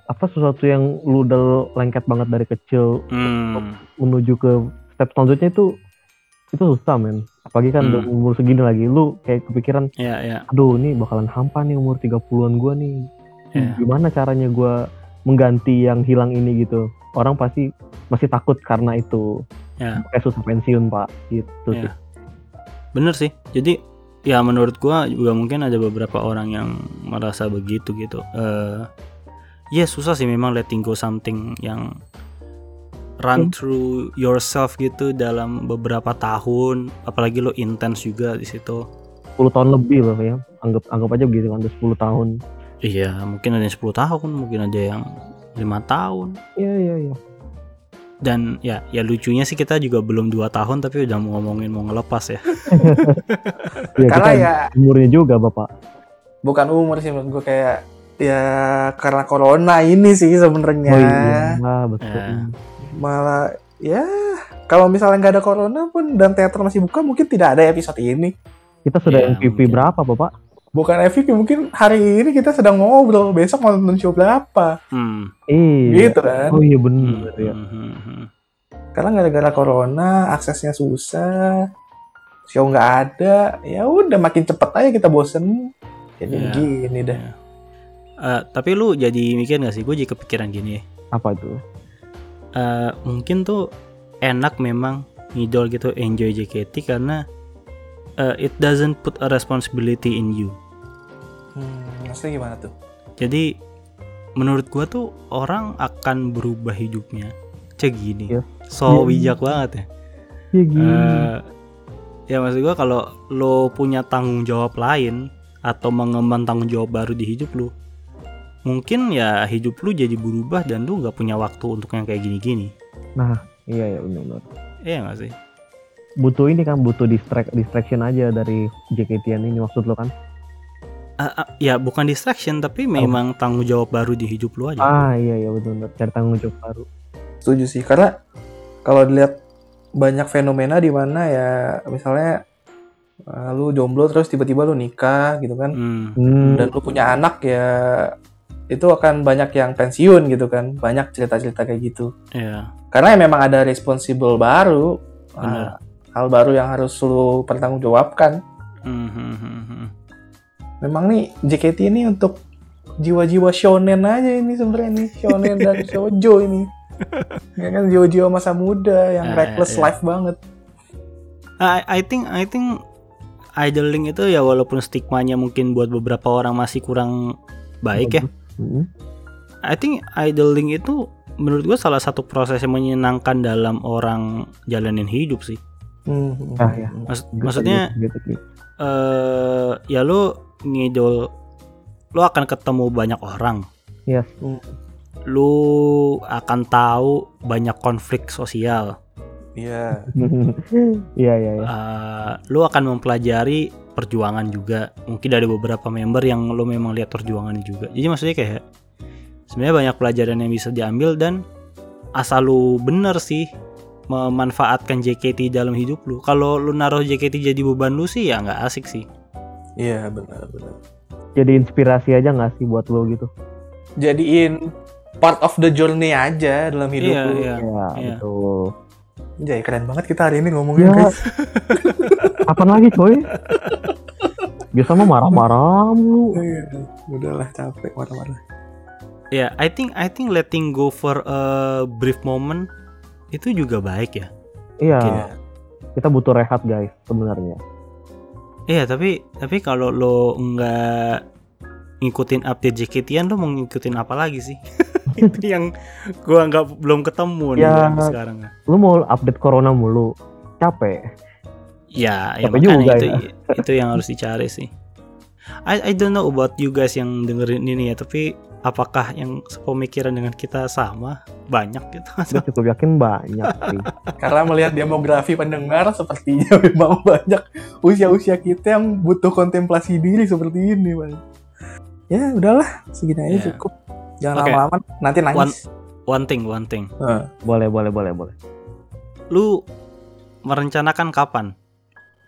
Speaker 3: apa sesuatu yang lu udah lengket banget dari kecil
Speaker 1: Hmm.
Speaker 3: menuju ke step selanjutnya itu itu susah men apalagi kan
Speaker 1: Hmm.
Speaker 3: umur segini lagi lu kayak kepikiran
Speaker 1: Ya ya.
Speaker 3: aduh ini bakalan hampa nih umur 30-an gua nih
Speaker 1: Ya.
Speaker 3: gimana caranya gua mengganti yang hilang ini gitu orang pasti masih takut karena itu
Speaker 1: Ya.
Speaker 3: kayak susah pensiun pak gitu
Speaker 1: Ya.
Speaker 3: sih
Speaker 1: Bener sih. Jadi ya menurut gua juga mungkin ada beberapa orang yang merasa begitu gitu. Eh ya susah sih memang letting go something yang run
Speaker 3: Hmm.
Speaker 1: through yourself gitu dalam beberapa tahun, apalagi lo intens juga di situ.
Speaker 3: 10 tahun lebih loh ya anggap anggap aja begitu kan udah 10 tahun
Speaker 1: Iya, mungkin ada yang 10 tahun, mungkin ada yang lima tahun.
Speaker 3: iya iya iya
Speaker 1: Dan ya, ya lucunya sih kita juga belum dua tahun tapi udah mau ngomongin mau ngelepas ya.
Speaker 3: Iya,
Speaker 2: karena
Speaker 3: kita
Speaker 2: ya
Speaker 3: umurnya juga bapak
Speaker 2: bukan umur sih menurut gue kayak ya karena corona ini sih sebenarnya
Speaker 3: oh iya betul
Speaker 1: Ya.
Speaker 2: malah ya kalau misalnya nggak ada corona pun dan teater masih buka mungkin tidak ada episode ini
Speaker 3: kita sudah
Speaker 1: Iya,
Speaker 3: MVP
Speaker 1: mungkin.
Speaker 3: berapa bapak
Speaker 2: bukan MVP mungkin hari ini kita sedang ngobrol besok mau nonton show berapa
Speaker 1: Hmm.
Speaker 3: iya
Speaker 2: gitu kan
Speaker 3: oh iya
Speaker 1: Hmm,
Speaker 3: bener ya
Speaker 1: hmm, hmm, hmm.
Speaker 2: karena gara-gara corona aksesnya susah show nggak ada ya udah makin cepet aja kita bosen jadi
Speaker 1: Iya.
Speaker 2: gini dah
Speaker 1: Iya. Eh, tapi lu jadi mikir gak sih? Gue jadi kepikiran gini ya.
Speaker 3: apa itu
Speaker 1: Eh, mungkin tuh enak memang ngidol gitu enjoy JKT karena eh, it doesn't put a responsibility in you.
Speaker 2: hmm, maksudnya gimana tuh
Speaker 1: Jadi menurut gua tuh orang akan berubah hidupnya. Cek gini.
Speaker 3: Iya.
Speaker 1: So
Speaker 3: Iya.
Speaker 1: bijak banget ya.
Speaker 3: ya gini
Speaker 1: Eh, ya maksud gua kalau lo punya tanggung jawab lain atau mengemban tanggung jawab baru di hidup lu, mungkin ya hidup lu jadi berubah dan lu nggak punya waktu untuk yang kayak gini-gini.
Speaker 3: iya ya benar
Speaker 1: Iya nggak sih?
Speaker 3: Butuh ini kan butuh distract distraction aja dari JKT ini maksud lo kan?
Speaker 1: Ah, ah, ya bukan distraction tapi memang tanggung jawab baru di hidup lu aja.
Speaker 3: ah iya iya betul betul. Cari tanggung jawab baru.
Speaker 2: Setuju sih karena kalau dilihat banyak fenomena di mana ya misalnya uh, lu jomblo terus tiba-tiba lu nikah gitu kan.
Speaker 1: Hmm,
Speaker 3: hmm,
Speaker 2: dan lu punya anak ya itu akan banyak yang pensiun gitu kan. Banyak cerita-cerita kayak gitu.
Speaker 1: Ya.
Speaker 2: karena ya memang ada responsible baru
Speaker 1: Benar.
Speaker 2: uh, hal baru yang harus lu pertanggungjawabkan
Speaker 1: Hmm, hmm, hmm,
Speaker 2: memang nih JKT ini untuk jiwa-jiwa shonen aja ini sebenarnya nih shonen dan shoujo ini ya kan jiwa-jiwa masa muda yang
Speaker 1: Ya,
Speaker 2: reckless
Speaker 1: ya.
Speaker 2: life banget
Speaker 1: I, I think I think idling itu ya walaupun stigmanya mungkin buat beberapa orang masih kurang baik ya.
Speaker 3: Hmm.
Speaker 1: I think idling itu menurut gue salah satu proses yang menyenangkan dalam orang jalanin hidup sih.
Speaker 2: Hmm.
Speaker 3: Ah, ya.
Speaker 1: Mas-
Speaker 3: Gitu,
Speaker 1: maksudnya
Speaker 3: gitu, gitu, gitu.
Speaker 1: eh ya lu ngidol lu akan ketemu banyak orang.
Speaker 3: Yes.
Speaker 2: Hmm.
Speaker 1: Lu akan tahu banyak konflik sosial.
Speaker 2: Iya.
Speaker 3: Iya iya iya.
Speaker 1: Eh, lu akan mempelajari perjuangan juga mungkin dari beberapa member yang lu memang lihat perjuangannya juga jadi maksudnya kayak sebenarnya banyak pelajaran yang bisa diambil dan asal lu bener sih memanfaatkan JKT dalam hidup lu kalau lu naruh JKT jadi beban lu sih ya nggak asik sih
Speaker 2: Iya, benar benar.
Speaker 3: Jadi inspirasi aja nggak sih buat lo gitu?
Speaker 2: Jadiin part of the journey aja dalam hidup
Speaker 1: Iya,
Speaker 2: lu.
Speaker 1: iya.
Speaker 3: Iya
Speaker 1: Iya.
Speaker 3: betul.
Speaker 2: Jay, keren banget kita hari ini ngomongin
Speaker 3: Ya.
Speaker 2: guys.
Speaker 3: Apa lagi coy? Biasa mah marah-marah mulu.
Speaker 2: Iya, udahlah capek marah-marah.
Speaker 1: ya I think I think letting go for a brief moment itu juga baik ya
Speaker 3: Iya.
Speaker 2: Iya.
Speaker 3: Kita butuh rehat guys sebenarnya.
Speaker 1: Iya tapi tapi kalau lo nggak ngikutin update JKT-an lo mau ngikutin apa lagi sih? itu yang gua nggak belum ketemu nih
Speaker 3: Ya.
Speaker 1: sekarang.
Speaker 3: Lu mau update corona mulu. Capek.
Speaker 1: Ya, ya
Speaker 3: Capek
Speaker 1: makanya
Speaker 3: juga
Speaker 1: itu
Speaker 3: ya.
Speaker 1: itu yang harus dicari sih. I I don't know about you guys yang dengerin ini ya, tapi apakah yang sepemikiran dengan kita sama? Banyak gitu.
Speaker 3: Gue cukup yakin banyak sih.
Speaker 2: Karena melihat demografi pendengar sepertinya memang banyak usia-usia kita yang butuh kontemplasi diri seperti ini, Bang. Ya, udahlah, segini aja
Speaker 1: Iya.
Speaker 2: cukup. Jangan
Speaker 1: Oke.
Speaker 2: lama-lama nanti nangis.
Speaker 1: One thing, one thing.
Speaker 2: Heeh.
Speaker 3: Boleh, boleh, boleh, boleh.
Speaker 1: Lu merencanakan kapan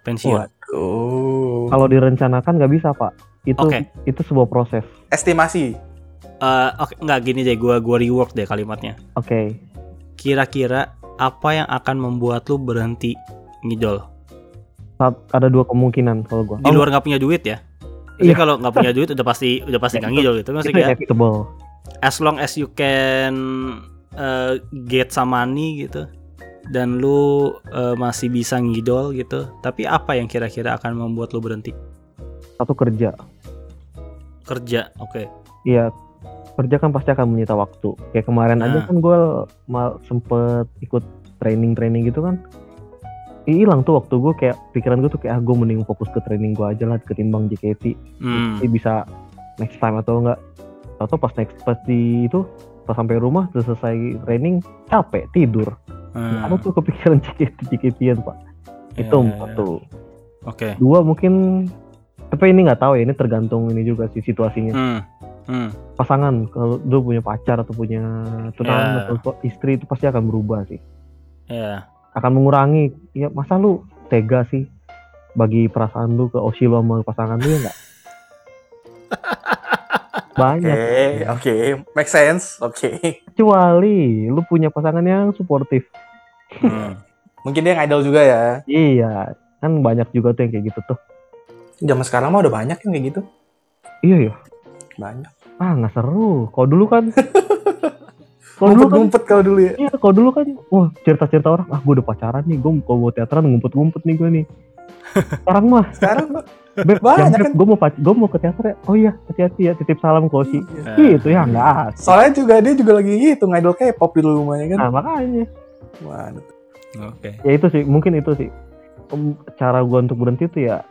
Speaker 1: pensiun?
Speaker 2: Waduh.
Speaker 3: Kalau direncanakan nggak bisa pak. Itu
Speaker 1: Oke.
Speaker 3: itu sebuah proses.
Speaker 2: Estimasi.
Speaker 1: Eh, oke, nggak gini deh, gua gua rework deh kalimatnya.
Speaker 3: Oke.
Speaker 1: Kira-kira apa yang akan membuat lu berhenti ngidol?
Speaker 3: Saat ada dua kemungkinan kalau gua.
Speaker 1: Di luar nggak punya duit ya? Jadi
Speaker 3: Iya.
Speaker 1: kalau nggak punya duit udah pasti udah pasti
Speaker 3: Ya,
Speaker 1: nggak
Speaker 3: itu-
Speaker 1: ngidol gitu
Speaker 3: itu
Speaker 1: maksudnya kayak
Speaker 3: inevitable.
Speaker 1: as long as you can uh, get some money gitu dan lu uh, masih bisa ngidol gitu tapi apa yang kira-kira akan membuat lu berhenti
Speaker 3: Satu kerja.
Speaker 1: kerja oke
Speaker 3: Iya. Kerja kan pasti akan menyita waktu. Kayak kemarin aja
Speaker 1: Nah.
Speaker 3: kan gue mal sempet ikut training-training gitu kan. Hilang tuh waktu gue kayak pikiran gue tuh kayak ah gue mending fokus ke training gue aja lah ketimbang JKT.
Speaker 1: hmm.
Speaker 3: Jadi bisa next time atau enggak. Atau pas next pas di itu pas sampai rumah terus selesai training capek tidur.
Speaker 1: Hmm.
Speaker 3: Ada tuh kepikiran JKT JKT-an pak.
Speaker 1: Ya,
Speaker 3: Itu
Speaker 1: ya.
Speaker 3: satu.
Speaker 1: oke
Speaker 3: Dua mungkin tapi ini nggak tahu ya ini tergantung ini juga sih situasinya.
Speaker 1: hmm. Hmm.
Speaker 3: Pasangan kalau dulu punya pacar atau punya tunangan
Speaker 1: Ya.
Speaker 3: atau istri itu pasti akan berubah sih.
Speaker 1: ya
Speaker 3: Akan mengurangi. Ya masa lu tega sih bagi perasaan lu ke Oshi lu sama pasangan lu ya enggak? Banyak.
Speaker 2: Oke, oke, make sense. Oke.
Speaker 3: Kecuali lu punya pasangan yang suportif.
Speaker 1: Hmm.
Speaker 2: Mungkin dia yang idol juga ya.
Speaker 3: Iya, kan banyak juga tuh yang kayak gitu tuh.
Speaker 2: Zaman sekarang mah udah banyak yang kayak gitu.
Speaker 3: Iya ya.
Speaker 2: Banyak.
Speaker 3: Ah nggak seru. Kalau dulu kan. Kalau dulu kan.
Speaker 2: Ngumpet-ngumpet kalau dulu ya.
Speaker 3: Iya, kalau dulu kan. Wah cerita-cerita orang. Ah gue udah pacaran nih. Gue kalau mau teateran ngumpet-ngumpet nih gue nih. Sekarang mah.
Speaker 2: Sekarang
Speaker 3: Beb,
Speaker 2: Banyak kan?
Speaker 3: gue mau pac- gue mau ke teater ya. Oh iya, hati-hati ya. Titip salam ke Oshi.
Speaker 2: Iya.
Speaker 3: Gitu ya nggak asik.
Speaker 2: Soalnya juga dia juga lagi gitu ngidol K-pop di rumahnya kan.
Speaker 3: Nah makanya.
Speaker 2: Waduh.
Speaker 1: oke
Speaker 3: Ya itu sih. Mungkin itu sih. Cara gue untuk berhenti tuh ya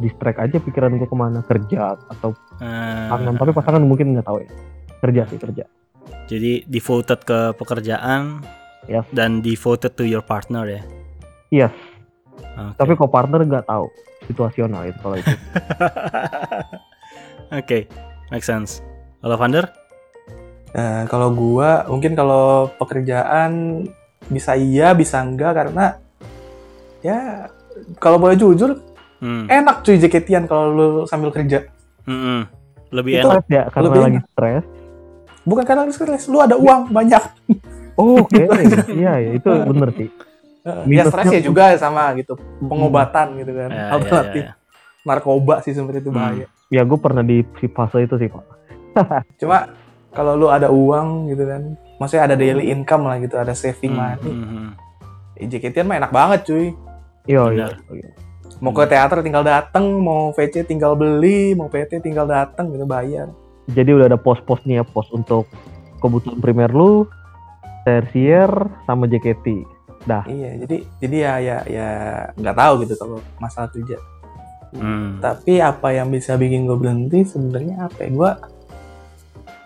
Speaker 3: distract aja pikiran gue ke mana kerja atau
Speaker 1: Eh,
Speaker 3: pasangan tapi pasangan mungkin nggak tahu ya kerja sih kerja
Speaker 1: jadi devoted ke pekerjaan
Speaker 3: Yes.
Speaker 1: dan devoted to your partner ya
Speaker 3: Yes.
Speaker 1: Oke.
Speaker 3: tapi kok partner nggak tahu situasional itu kalau itu
Speaker 1: Oke, make sense. Kalau Vander?
Speaker 2: Nah, kalau gua mungkin kalau pekerjaan bisa iya, bisa enggak karena ya kalau boleh jujur
Speaker 1: Hmm.
Speaker 2: enak cuy JKT-an kalau lu sambil kerja.
Speaker 1: Mm-mm. Lebih
Speaker 2: Itu-
Speaker 1: enak.
Speaker 3: ya karena
Speaker 2: lebih
Speaker 3: lagi stres
Speaker 2: Bukan karena lu stres, lu ada uang banyak.
Speaker 3: oh, oke iya ya itu bener sih
Speaker 2: ya stres ya juga sama gitu, pengobatan gitu kan.
Speaker 1: Ya, ya,
Speaker 2: Alternatif
Speaker 1: ya, ya.
Speaker 2: narkoba sih sebenarnya itu
Speaker 1: Hmm.
Speaker 2: bahaya.
Speaker 3: ya gue pernah di si fase itu sih pak
Speaker 2: Cuma kalau lu ada uang gitu kan, maksudnya ada daily income lah gitu, ada saving
Speaker 1: Hmm,
Speaker 2: money.
Speaker 1: hmm, hmm.
Speaker 2: Eh, JKT-an mah enak banget cuy.
Speaker 3: iya iya.
Speaker 2: Mau ke teater tinggal dateng, mau VC tinggal beli, mau PT tinggal dateng gitu bayar.
Speaker 3: jadi udah ada pos-pos nih ya pos untuk kebutuhan primer lu tersier sama JKT
Speaker 2: Iya, jadi jadi ya ya ya nggak tahu gitu kalau masalah kerja.
Speaker 1: Hmm.
Speaker 2: Tapi apa yang bisa bikin gue berhenti sebenarnya apa ya? Gue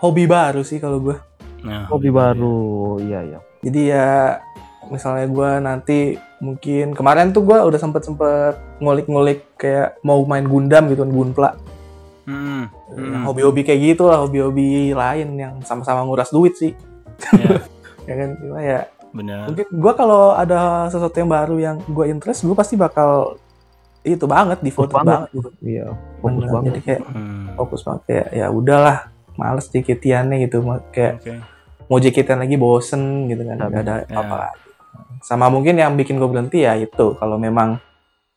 Speaker 2: hobi baru sih kalau gue.
Speaker 1: Nah,
Speaker 3: hobi baru iya iya
Speaker 2: Jadi ya misalnya gue nanti mungkin kemarin tuh gue udah sempet sempet ngulik-ngulik kayak mau main Gundam gitu Gunpla
Speaker 1: Hmm.
Speaker 2: Yang
Speaker 1: Hmm.
Speaker 2: hobi-hobi kayak gitu lah hobi-hobi lain yang sama-sama nguras duit sih
Speaker 1: Ya,
Speaker 2: ya kan cuma ya
Speaker 1: benar.
Speaker 2: mungkin gue kalau ada sesuatu yang baru yang gue interest gue pasti bakal itu banget devoted
Speaker 3: banget.
Speaker 2: banget gitu
Speaker 3: Iya, fokus
Speaker 2: Bener.
Speaker 3: banget.
Speaker 2: jadi kayak
Speaker 1: Hmm.
Speaker 2: fokus banget kayak ya udahlah males JKT-annya gitu kayak
Speaker 1: Oke.
Speaker 2: mau JKT lagi bosen gitu kan nggak ada
Speaker 1: ya.
Speaker 2: apa lagi sama mungkin yang bikin gue berhenti ya itu kalau memang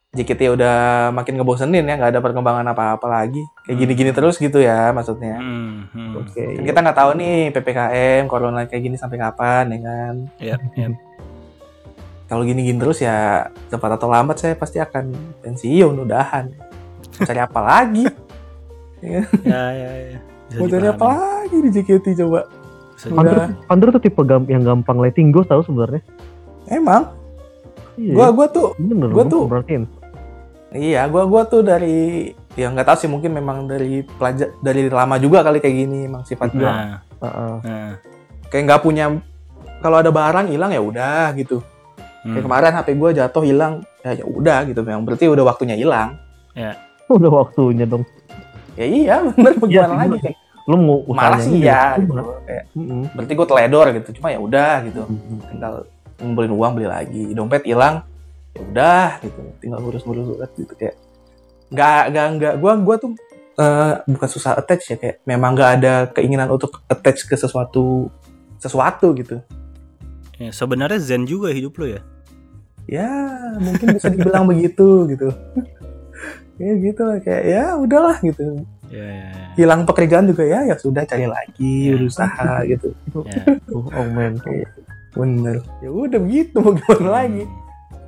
Speaker 2: JKT udah makin ngebosenin ya nggak ada perkembangan apa-apa lagi kayak gini-gini terus gitu ya maksudnya
Speaker 1: Hmm. hmm.
Speaker 3: Oke.
Speaker 2: kan kita nggak tahu nih ppkm corona kayak gini sampai kapan ya kan
Speaker 1: Ya, ya.
Speaker 2: kalau gini-gini terus ya cepat atau lambat saya pasti akan pensiun udahan cari apa lagi
Speaker 1: ya, ya, ya. Bisa
Speaker 2: mau cari apa lagi di JKT coba Udah.
Speaker 3: Pandro, Pandro tuh tipe gam- yang gampang letting go tahu sebenarnya.
Speaker 2: Emang
Speaker 3: Iya.
Speaker 2: gua gua tuh
Speaker 3: bener,
Speaker 2: gua tuh-
Speaker 3: perhatiin.
Speaker 2: Iya, gua gua tuh dari ya nggak tahu sih mungkin memang dari pelajar dari lama juga kali kayak gini emang sifat gua
Speaker 1: Nah,
Speaker 3: Heeh.
Speaker 1: nah.
Speaker 2: kayak nggak punya kalau ada barang hilang ya udah gitu.
Speaker 1: Hmm.
Speaker 2: Kayak kemarin HP gua jatuh hilang ya ya udah gitu memang berarti udah waktunya hilang.
Speaker 3: Udah waktunya dong.
Speaker 2: Ya iya bener
Speaker 3: Iya,
Speaker 2: bagaimana
Speaker 3: sih,
Speaker 2: lagi
Speaker 3: bener.
Speaker 2: kayak
Speaker 3: Lu mau usahanya
Speaker 2: sih ya
Speaker 3: cuma.
Speaker 2: gitu. Kayak,
Speaker 3: Mm-mm.
Speaker 2: berarti gua teledor gitu cuma ya udah gitu.
Speaker 3: Mm-mm.
Speaker 2: Tinggal ngumpulin uang beli lagi. Dompet hilang ya udah gitu. Tinggal ngurus-ngurus surat gitu kayak nggak nggak nggak gua gua tuh eh, bukan susah attach ya kayak memang nggak ada keinginan untuk attach ke sesuatu sesuatu gitu
Speaker 1: Ya, sebenarnya zen juga hidup lo ya.
Speaker 2: ya mungkin bisa dibilang begitu gitu ya gitu lah kayak ya udahlah gitu
Speaker 1: Ya, ya, ya.
Speaker 2: hilang pekerjaan juga ya ya sudah cari lagi
Speaker 1: Ya.
Speaker 2: berusaha gitu
Speaker 1: Ya.
Speaker 3: Oh, oh man.
Speaker 2: Bener ya udah begitu mau gimana lagi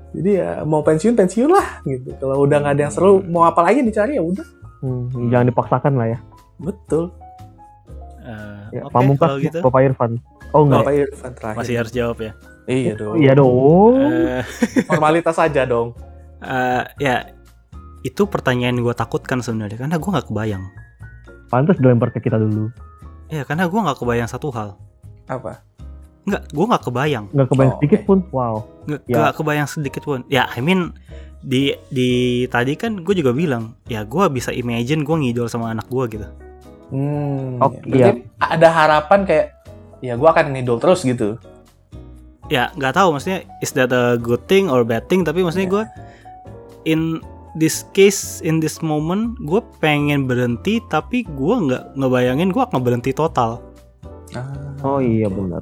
Speaker 2: jadi ya mau pensiun pensiun lah gitu kalau udah nggak ada yang seru mau apa lagi dicari ya udah
Speaker 3: Hmm, jangan dipaksakan lah ya.
Speaker 2: betul
Speaker 1: Eh,
Speaker 3: ya
Speaker 1: oke,
Speaker 3: pamungkas
Speaker 1: gitu
Speaker 3: Bapak Irfan. Oh enggak.
Speaker 2: Bapak Irfan terakhir
Speaker 1: masih harus jawab ya.
Speaker 2: iya dong
Speaker 3: Iya dong.
Speaker 1: Eh,
Speaker 2: formalitas saja dong
Speaker 1: eh, ya itu pertanyaan gue takutkan sebenarnya karena gue nggak kebayang.
Speaker 3: Pantas dilempar ke kita dulu.
Speaker 1: Ya karena gue nggak kebayang satu hal.
Speaker 2: apa
Speaker 1: Nggak, gue nggak kebayang.
Speaker 3: Nggak kebayang
Speaker 2: Oh,
Speaker 3: sedikit pun. Wow.
Speaker 1: Nggak,
Speaker 3: Ya.
Speaker 1: nggak kebayang sedikit pun. Ya, I mean di di tadi kan gue juga bilang ya gue bisa imagine gue ngidol sama anak gue gitu.
Speaker 2: Hmm,
Speaker 3: Oke,
Speaker 2: ya. Berarti ada harapan kayak ya gua akan ngidol terus gitu.
Speaker 1: Ya nggak tahu maksudnya is that a good thing or bad thing tapi maksudnya
Speaker 2: Ya.
Speaker 1: gue in this case in this moment gue pengen berhenti tapi gue nggak ngebayangin gue akan berhenti total.
Speaker 3: Oh iya benar.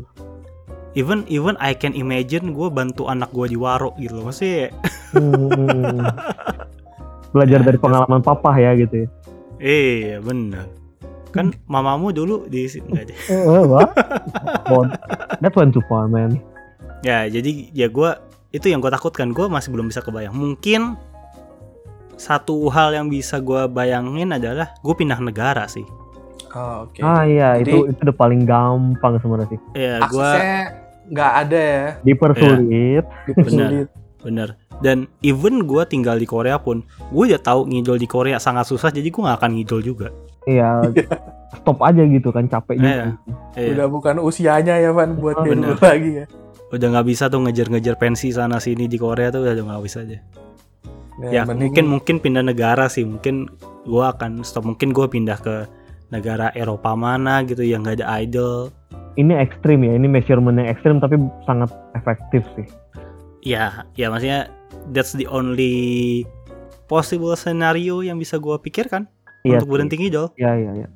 Speaker 1: Even even I can imagine gue bantu anak gue di waro gitu loh masih
Speaker 3: Hmm. Belajar dari pengalaman papa ya gitu ya.
Speaker 1: iya bener kan mamamu dulu di sini nggak deh.
Speaker 3: Eh, what? Oh, that went too far, man.
Speaker 1: ya jadi ya gue itu yang gue takutkan gue masih belum bisa kebayang mungkin satu hal yang bisa gue bayangin adalah gue pindah negara sih
Speaker 2: Oh, oke.
Speaker 3: Ah iya,
Speaker 2: Jadi-
Speaker 3: itu itu udah paling gampang sebenarnya sih.
Speaker 1: ya gue
Speaker 2: Aksesnya nggak ada ya.
Speaker 3: Dipersulit.
Speaker 2: Dipersulit.
Speaker 1: bener dan even gue tinggal di Korea pun gue udah tahu ngidol di Korea sangat susah jadi gue gak akan ngidol juga
Speaker 3: Iya. Stop aja gitu kan capek juga.
Speaker 1: Iya. Iya.
Speaker 2: Udah bukan usianya ya Van buat
Speaker 3: Oh,
Speaker 1: bener.
Speaker 2: dulu lagi ya.
Speaker 1: udah nggak bisa tuh ngejar-ngejar pensi sana sini di Korea tuh udah nggak bisa aja ya
Speaker 2: mending-
Speaker 1: mungkin mungkin pindah negara sih mungkin gua akan stop mungkin gua pindah ke negara Eropa mana gitu yang nggak ada idol
Speaker 3: Ini ekstrim ya, ini measurement yang ekstrim tapi sangat efektif sih.
Speaker 1: ya ya maksudnya that's the only possible scenario yang bisa gua pikirkan
Speaker 3: Iya.
Speaker 1: untuk berhenti ngidol
Speaker 3: Iya iya iya.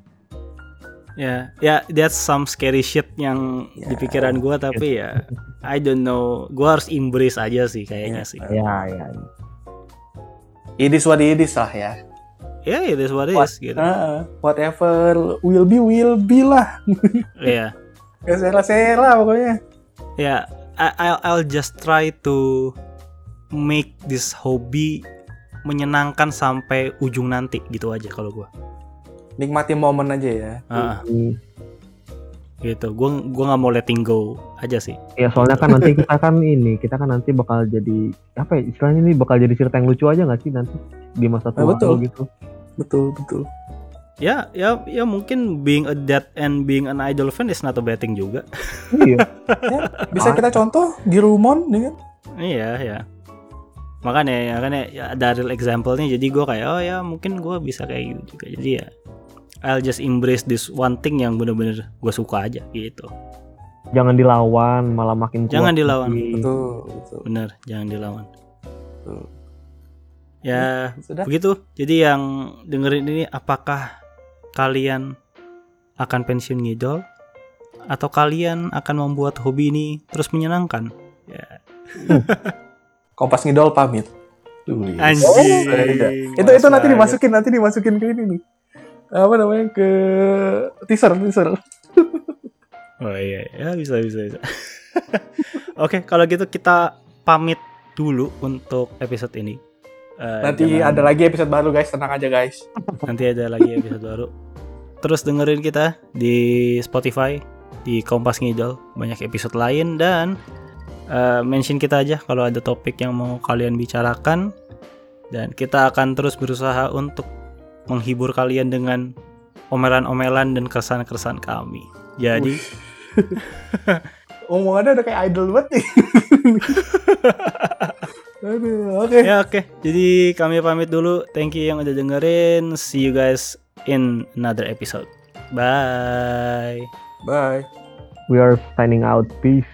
Speaker 1: ya ya that's some scary shit yang
Speaker 2: Ya.
Speaker 1: di pikiran gua tapi ya I don't know gua harus embrace aja sih kayaknya
Speaker 2: Ya.
Speaker 1: sih
Speaker 3: Iya iya.
Speaker 2: It is what it is lah ya.
Speaker 1: ya it is what it is gitu
Speaker 2: Ah, whatever will be will be lah.
Speaker 1: ya
Speaker 2: Gak sela-sela pokoknya.
Speaker 1: ya I- I'll, I'll just try to make this hobby menyenangkan sampai ujung nanti gitu aja kalau gua
Speaker 2: Nikmati momen aja ya.
Speaker 1: Ah,
Speaker 3: Hmm.
Speaker 1: gitu gua gua nggak mau letting go aja sih
Speaker 3: Ya soalnya kan nanti kita kan ini, kita kan nanti bakal jadi apa ya istilahnya ini bakal jadi cerita yang lucu aja nggak sih nanti di masa tua
Speaker 2: betul.
Speaker 3: gitu.
Speaker 2: Betul, betul.
Speaker 1: Ya ya ya mungkin being a dad and being an idol fan is not a bad thing juga.
Speaker 3: iya
Speaker 2: Bisa kita contoh Girumon ya kan?
Speaker 1: iya ya. Makanya ya makanya ya, ada real example-nya jadi gue kayak oh ya mungkin gue bisa kayak gitu juga. Jadi ya I'll just embrace this one thing yang bener-bener gue suka aja gitu.
Speaker 3: jangan dilawan malah makin kuat
Speaker 1: Jangan dilawan.
Speaker 3: lagi.
Speaker 2: Betul, betul.
Speaker 1: Bener, jangan dilawan.
Speaker 2: Betul.
Speaker 1: Ya
Speaker 2: Sudah.
Speaker 1: begitu. Jadi yang dengerin ini apakah kalian akan pensiun ngidol atau kalian akan membuat hobi ini terus menyenangkan? Ya.
Speaker 2: Kompas ngidol pamit. Tulis.
Speaker 1: Anjing.
Speaker 2: Oh, iya. itu itu nanti dimasukin nanti dimasukin ke ini nih. Apa namanya ke teaser teaser.
Speaker 1: Oh iya, ya bisa bisa bisa. Oke, kalau gitu kita pamit dulu untuk episode ini. Eh,
Speaker 2: Nanti
Speaker 1: jangan-
Speaker 2: ada lagi episode baru guys, tenang aja guys.
Speaker 1: nanti ada lagi episode baru. Terus dengerin kita di Spotify, di Kompas Ngidol, banyak episode lain dan eh, mention kita aja kalau ada topik yang mau kalian bicarakan dan kita akan terus berusaha untuk menghibur kalian dengan omelan-omelan dan keresahan-keresahan kami. Jadi
Speaker 2: Omongannya udah kayak idol banget nih. Aduh, oke.
Speaker 1: ya oke. Jadi kami pamit dulu. Thank you yang udah dengerin. See you guys in another episode. Bye.
Speaker 2: Bye.
Speaker 3: we are signing out peace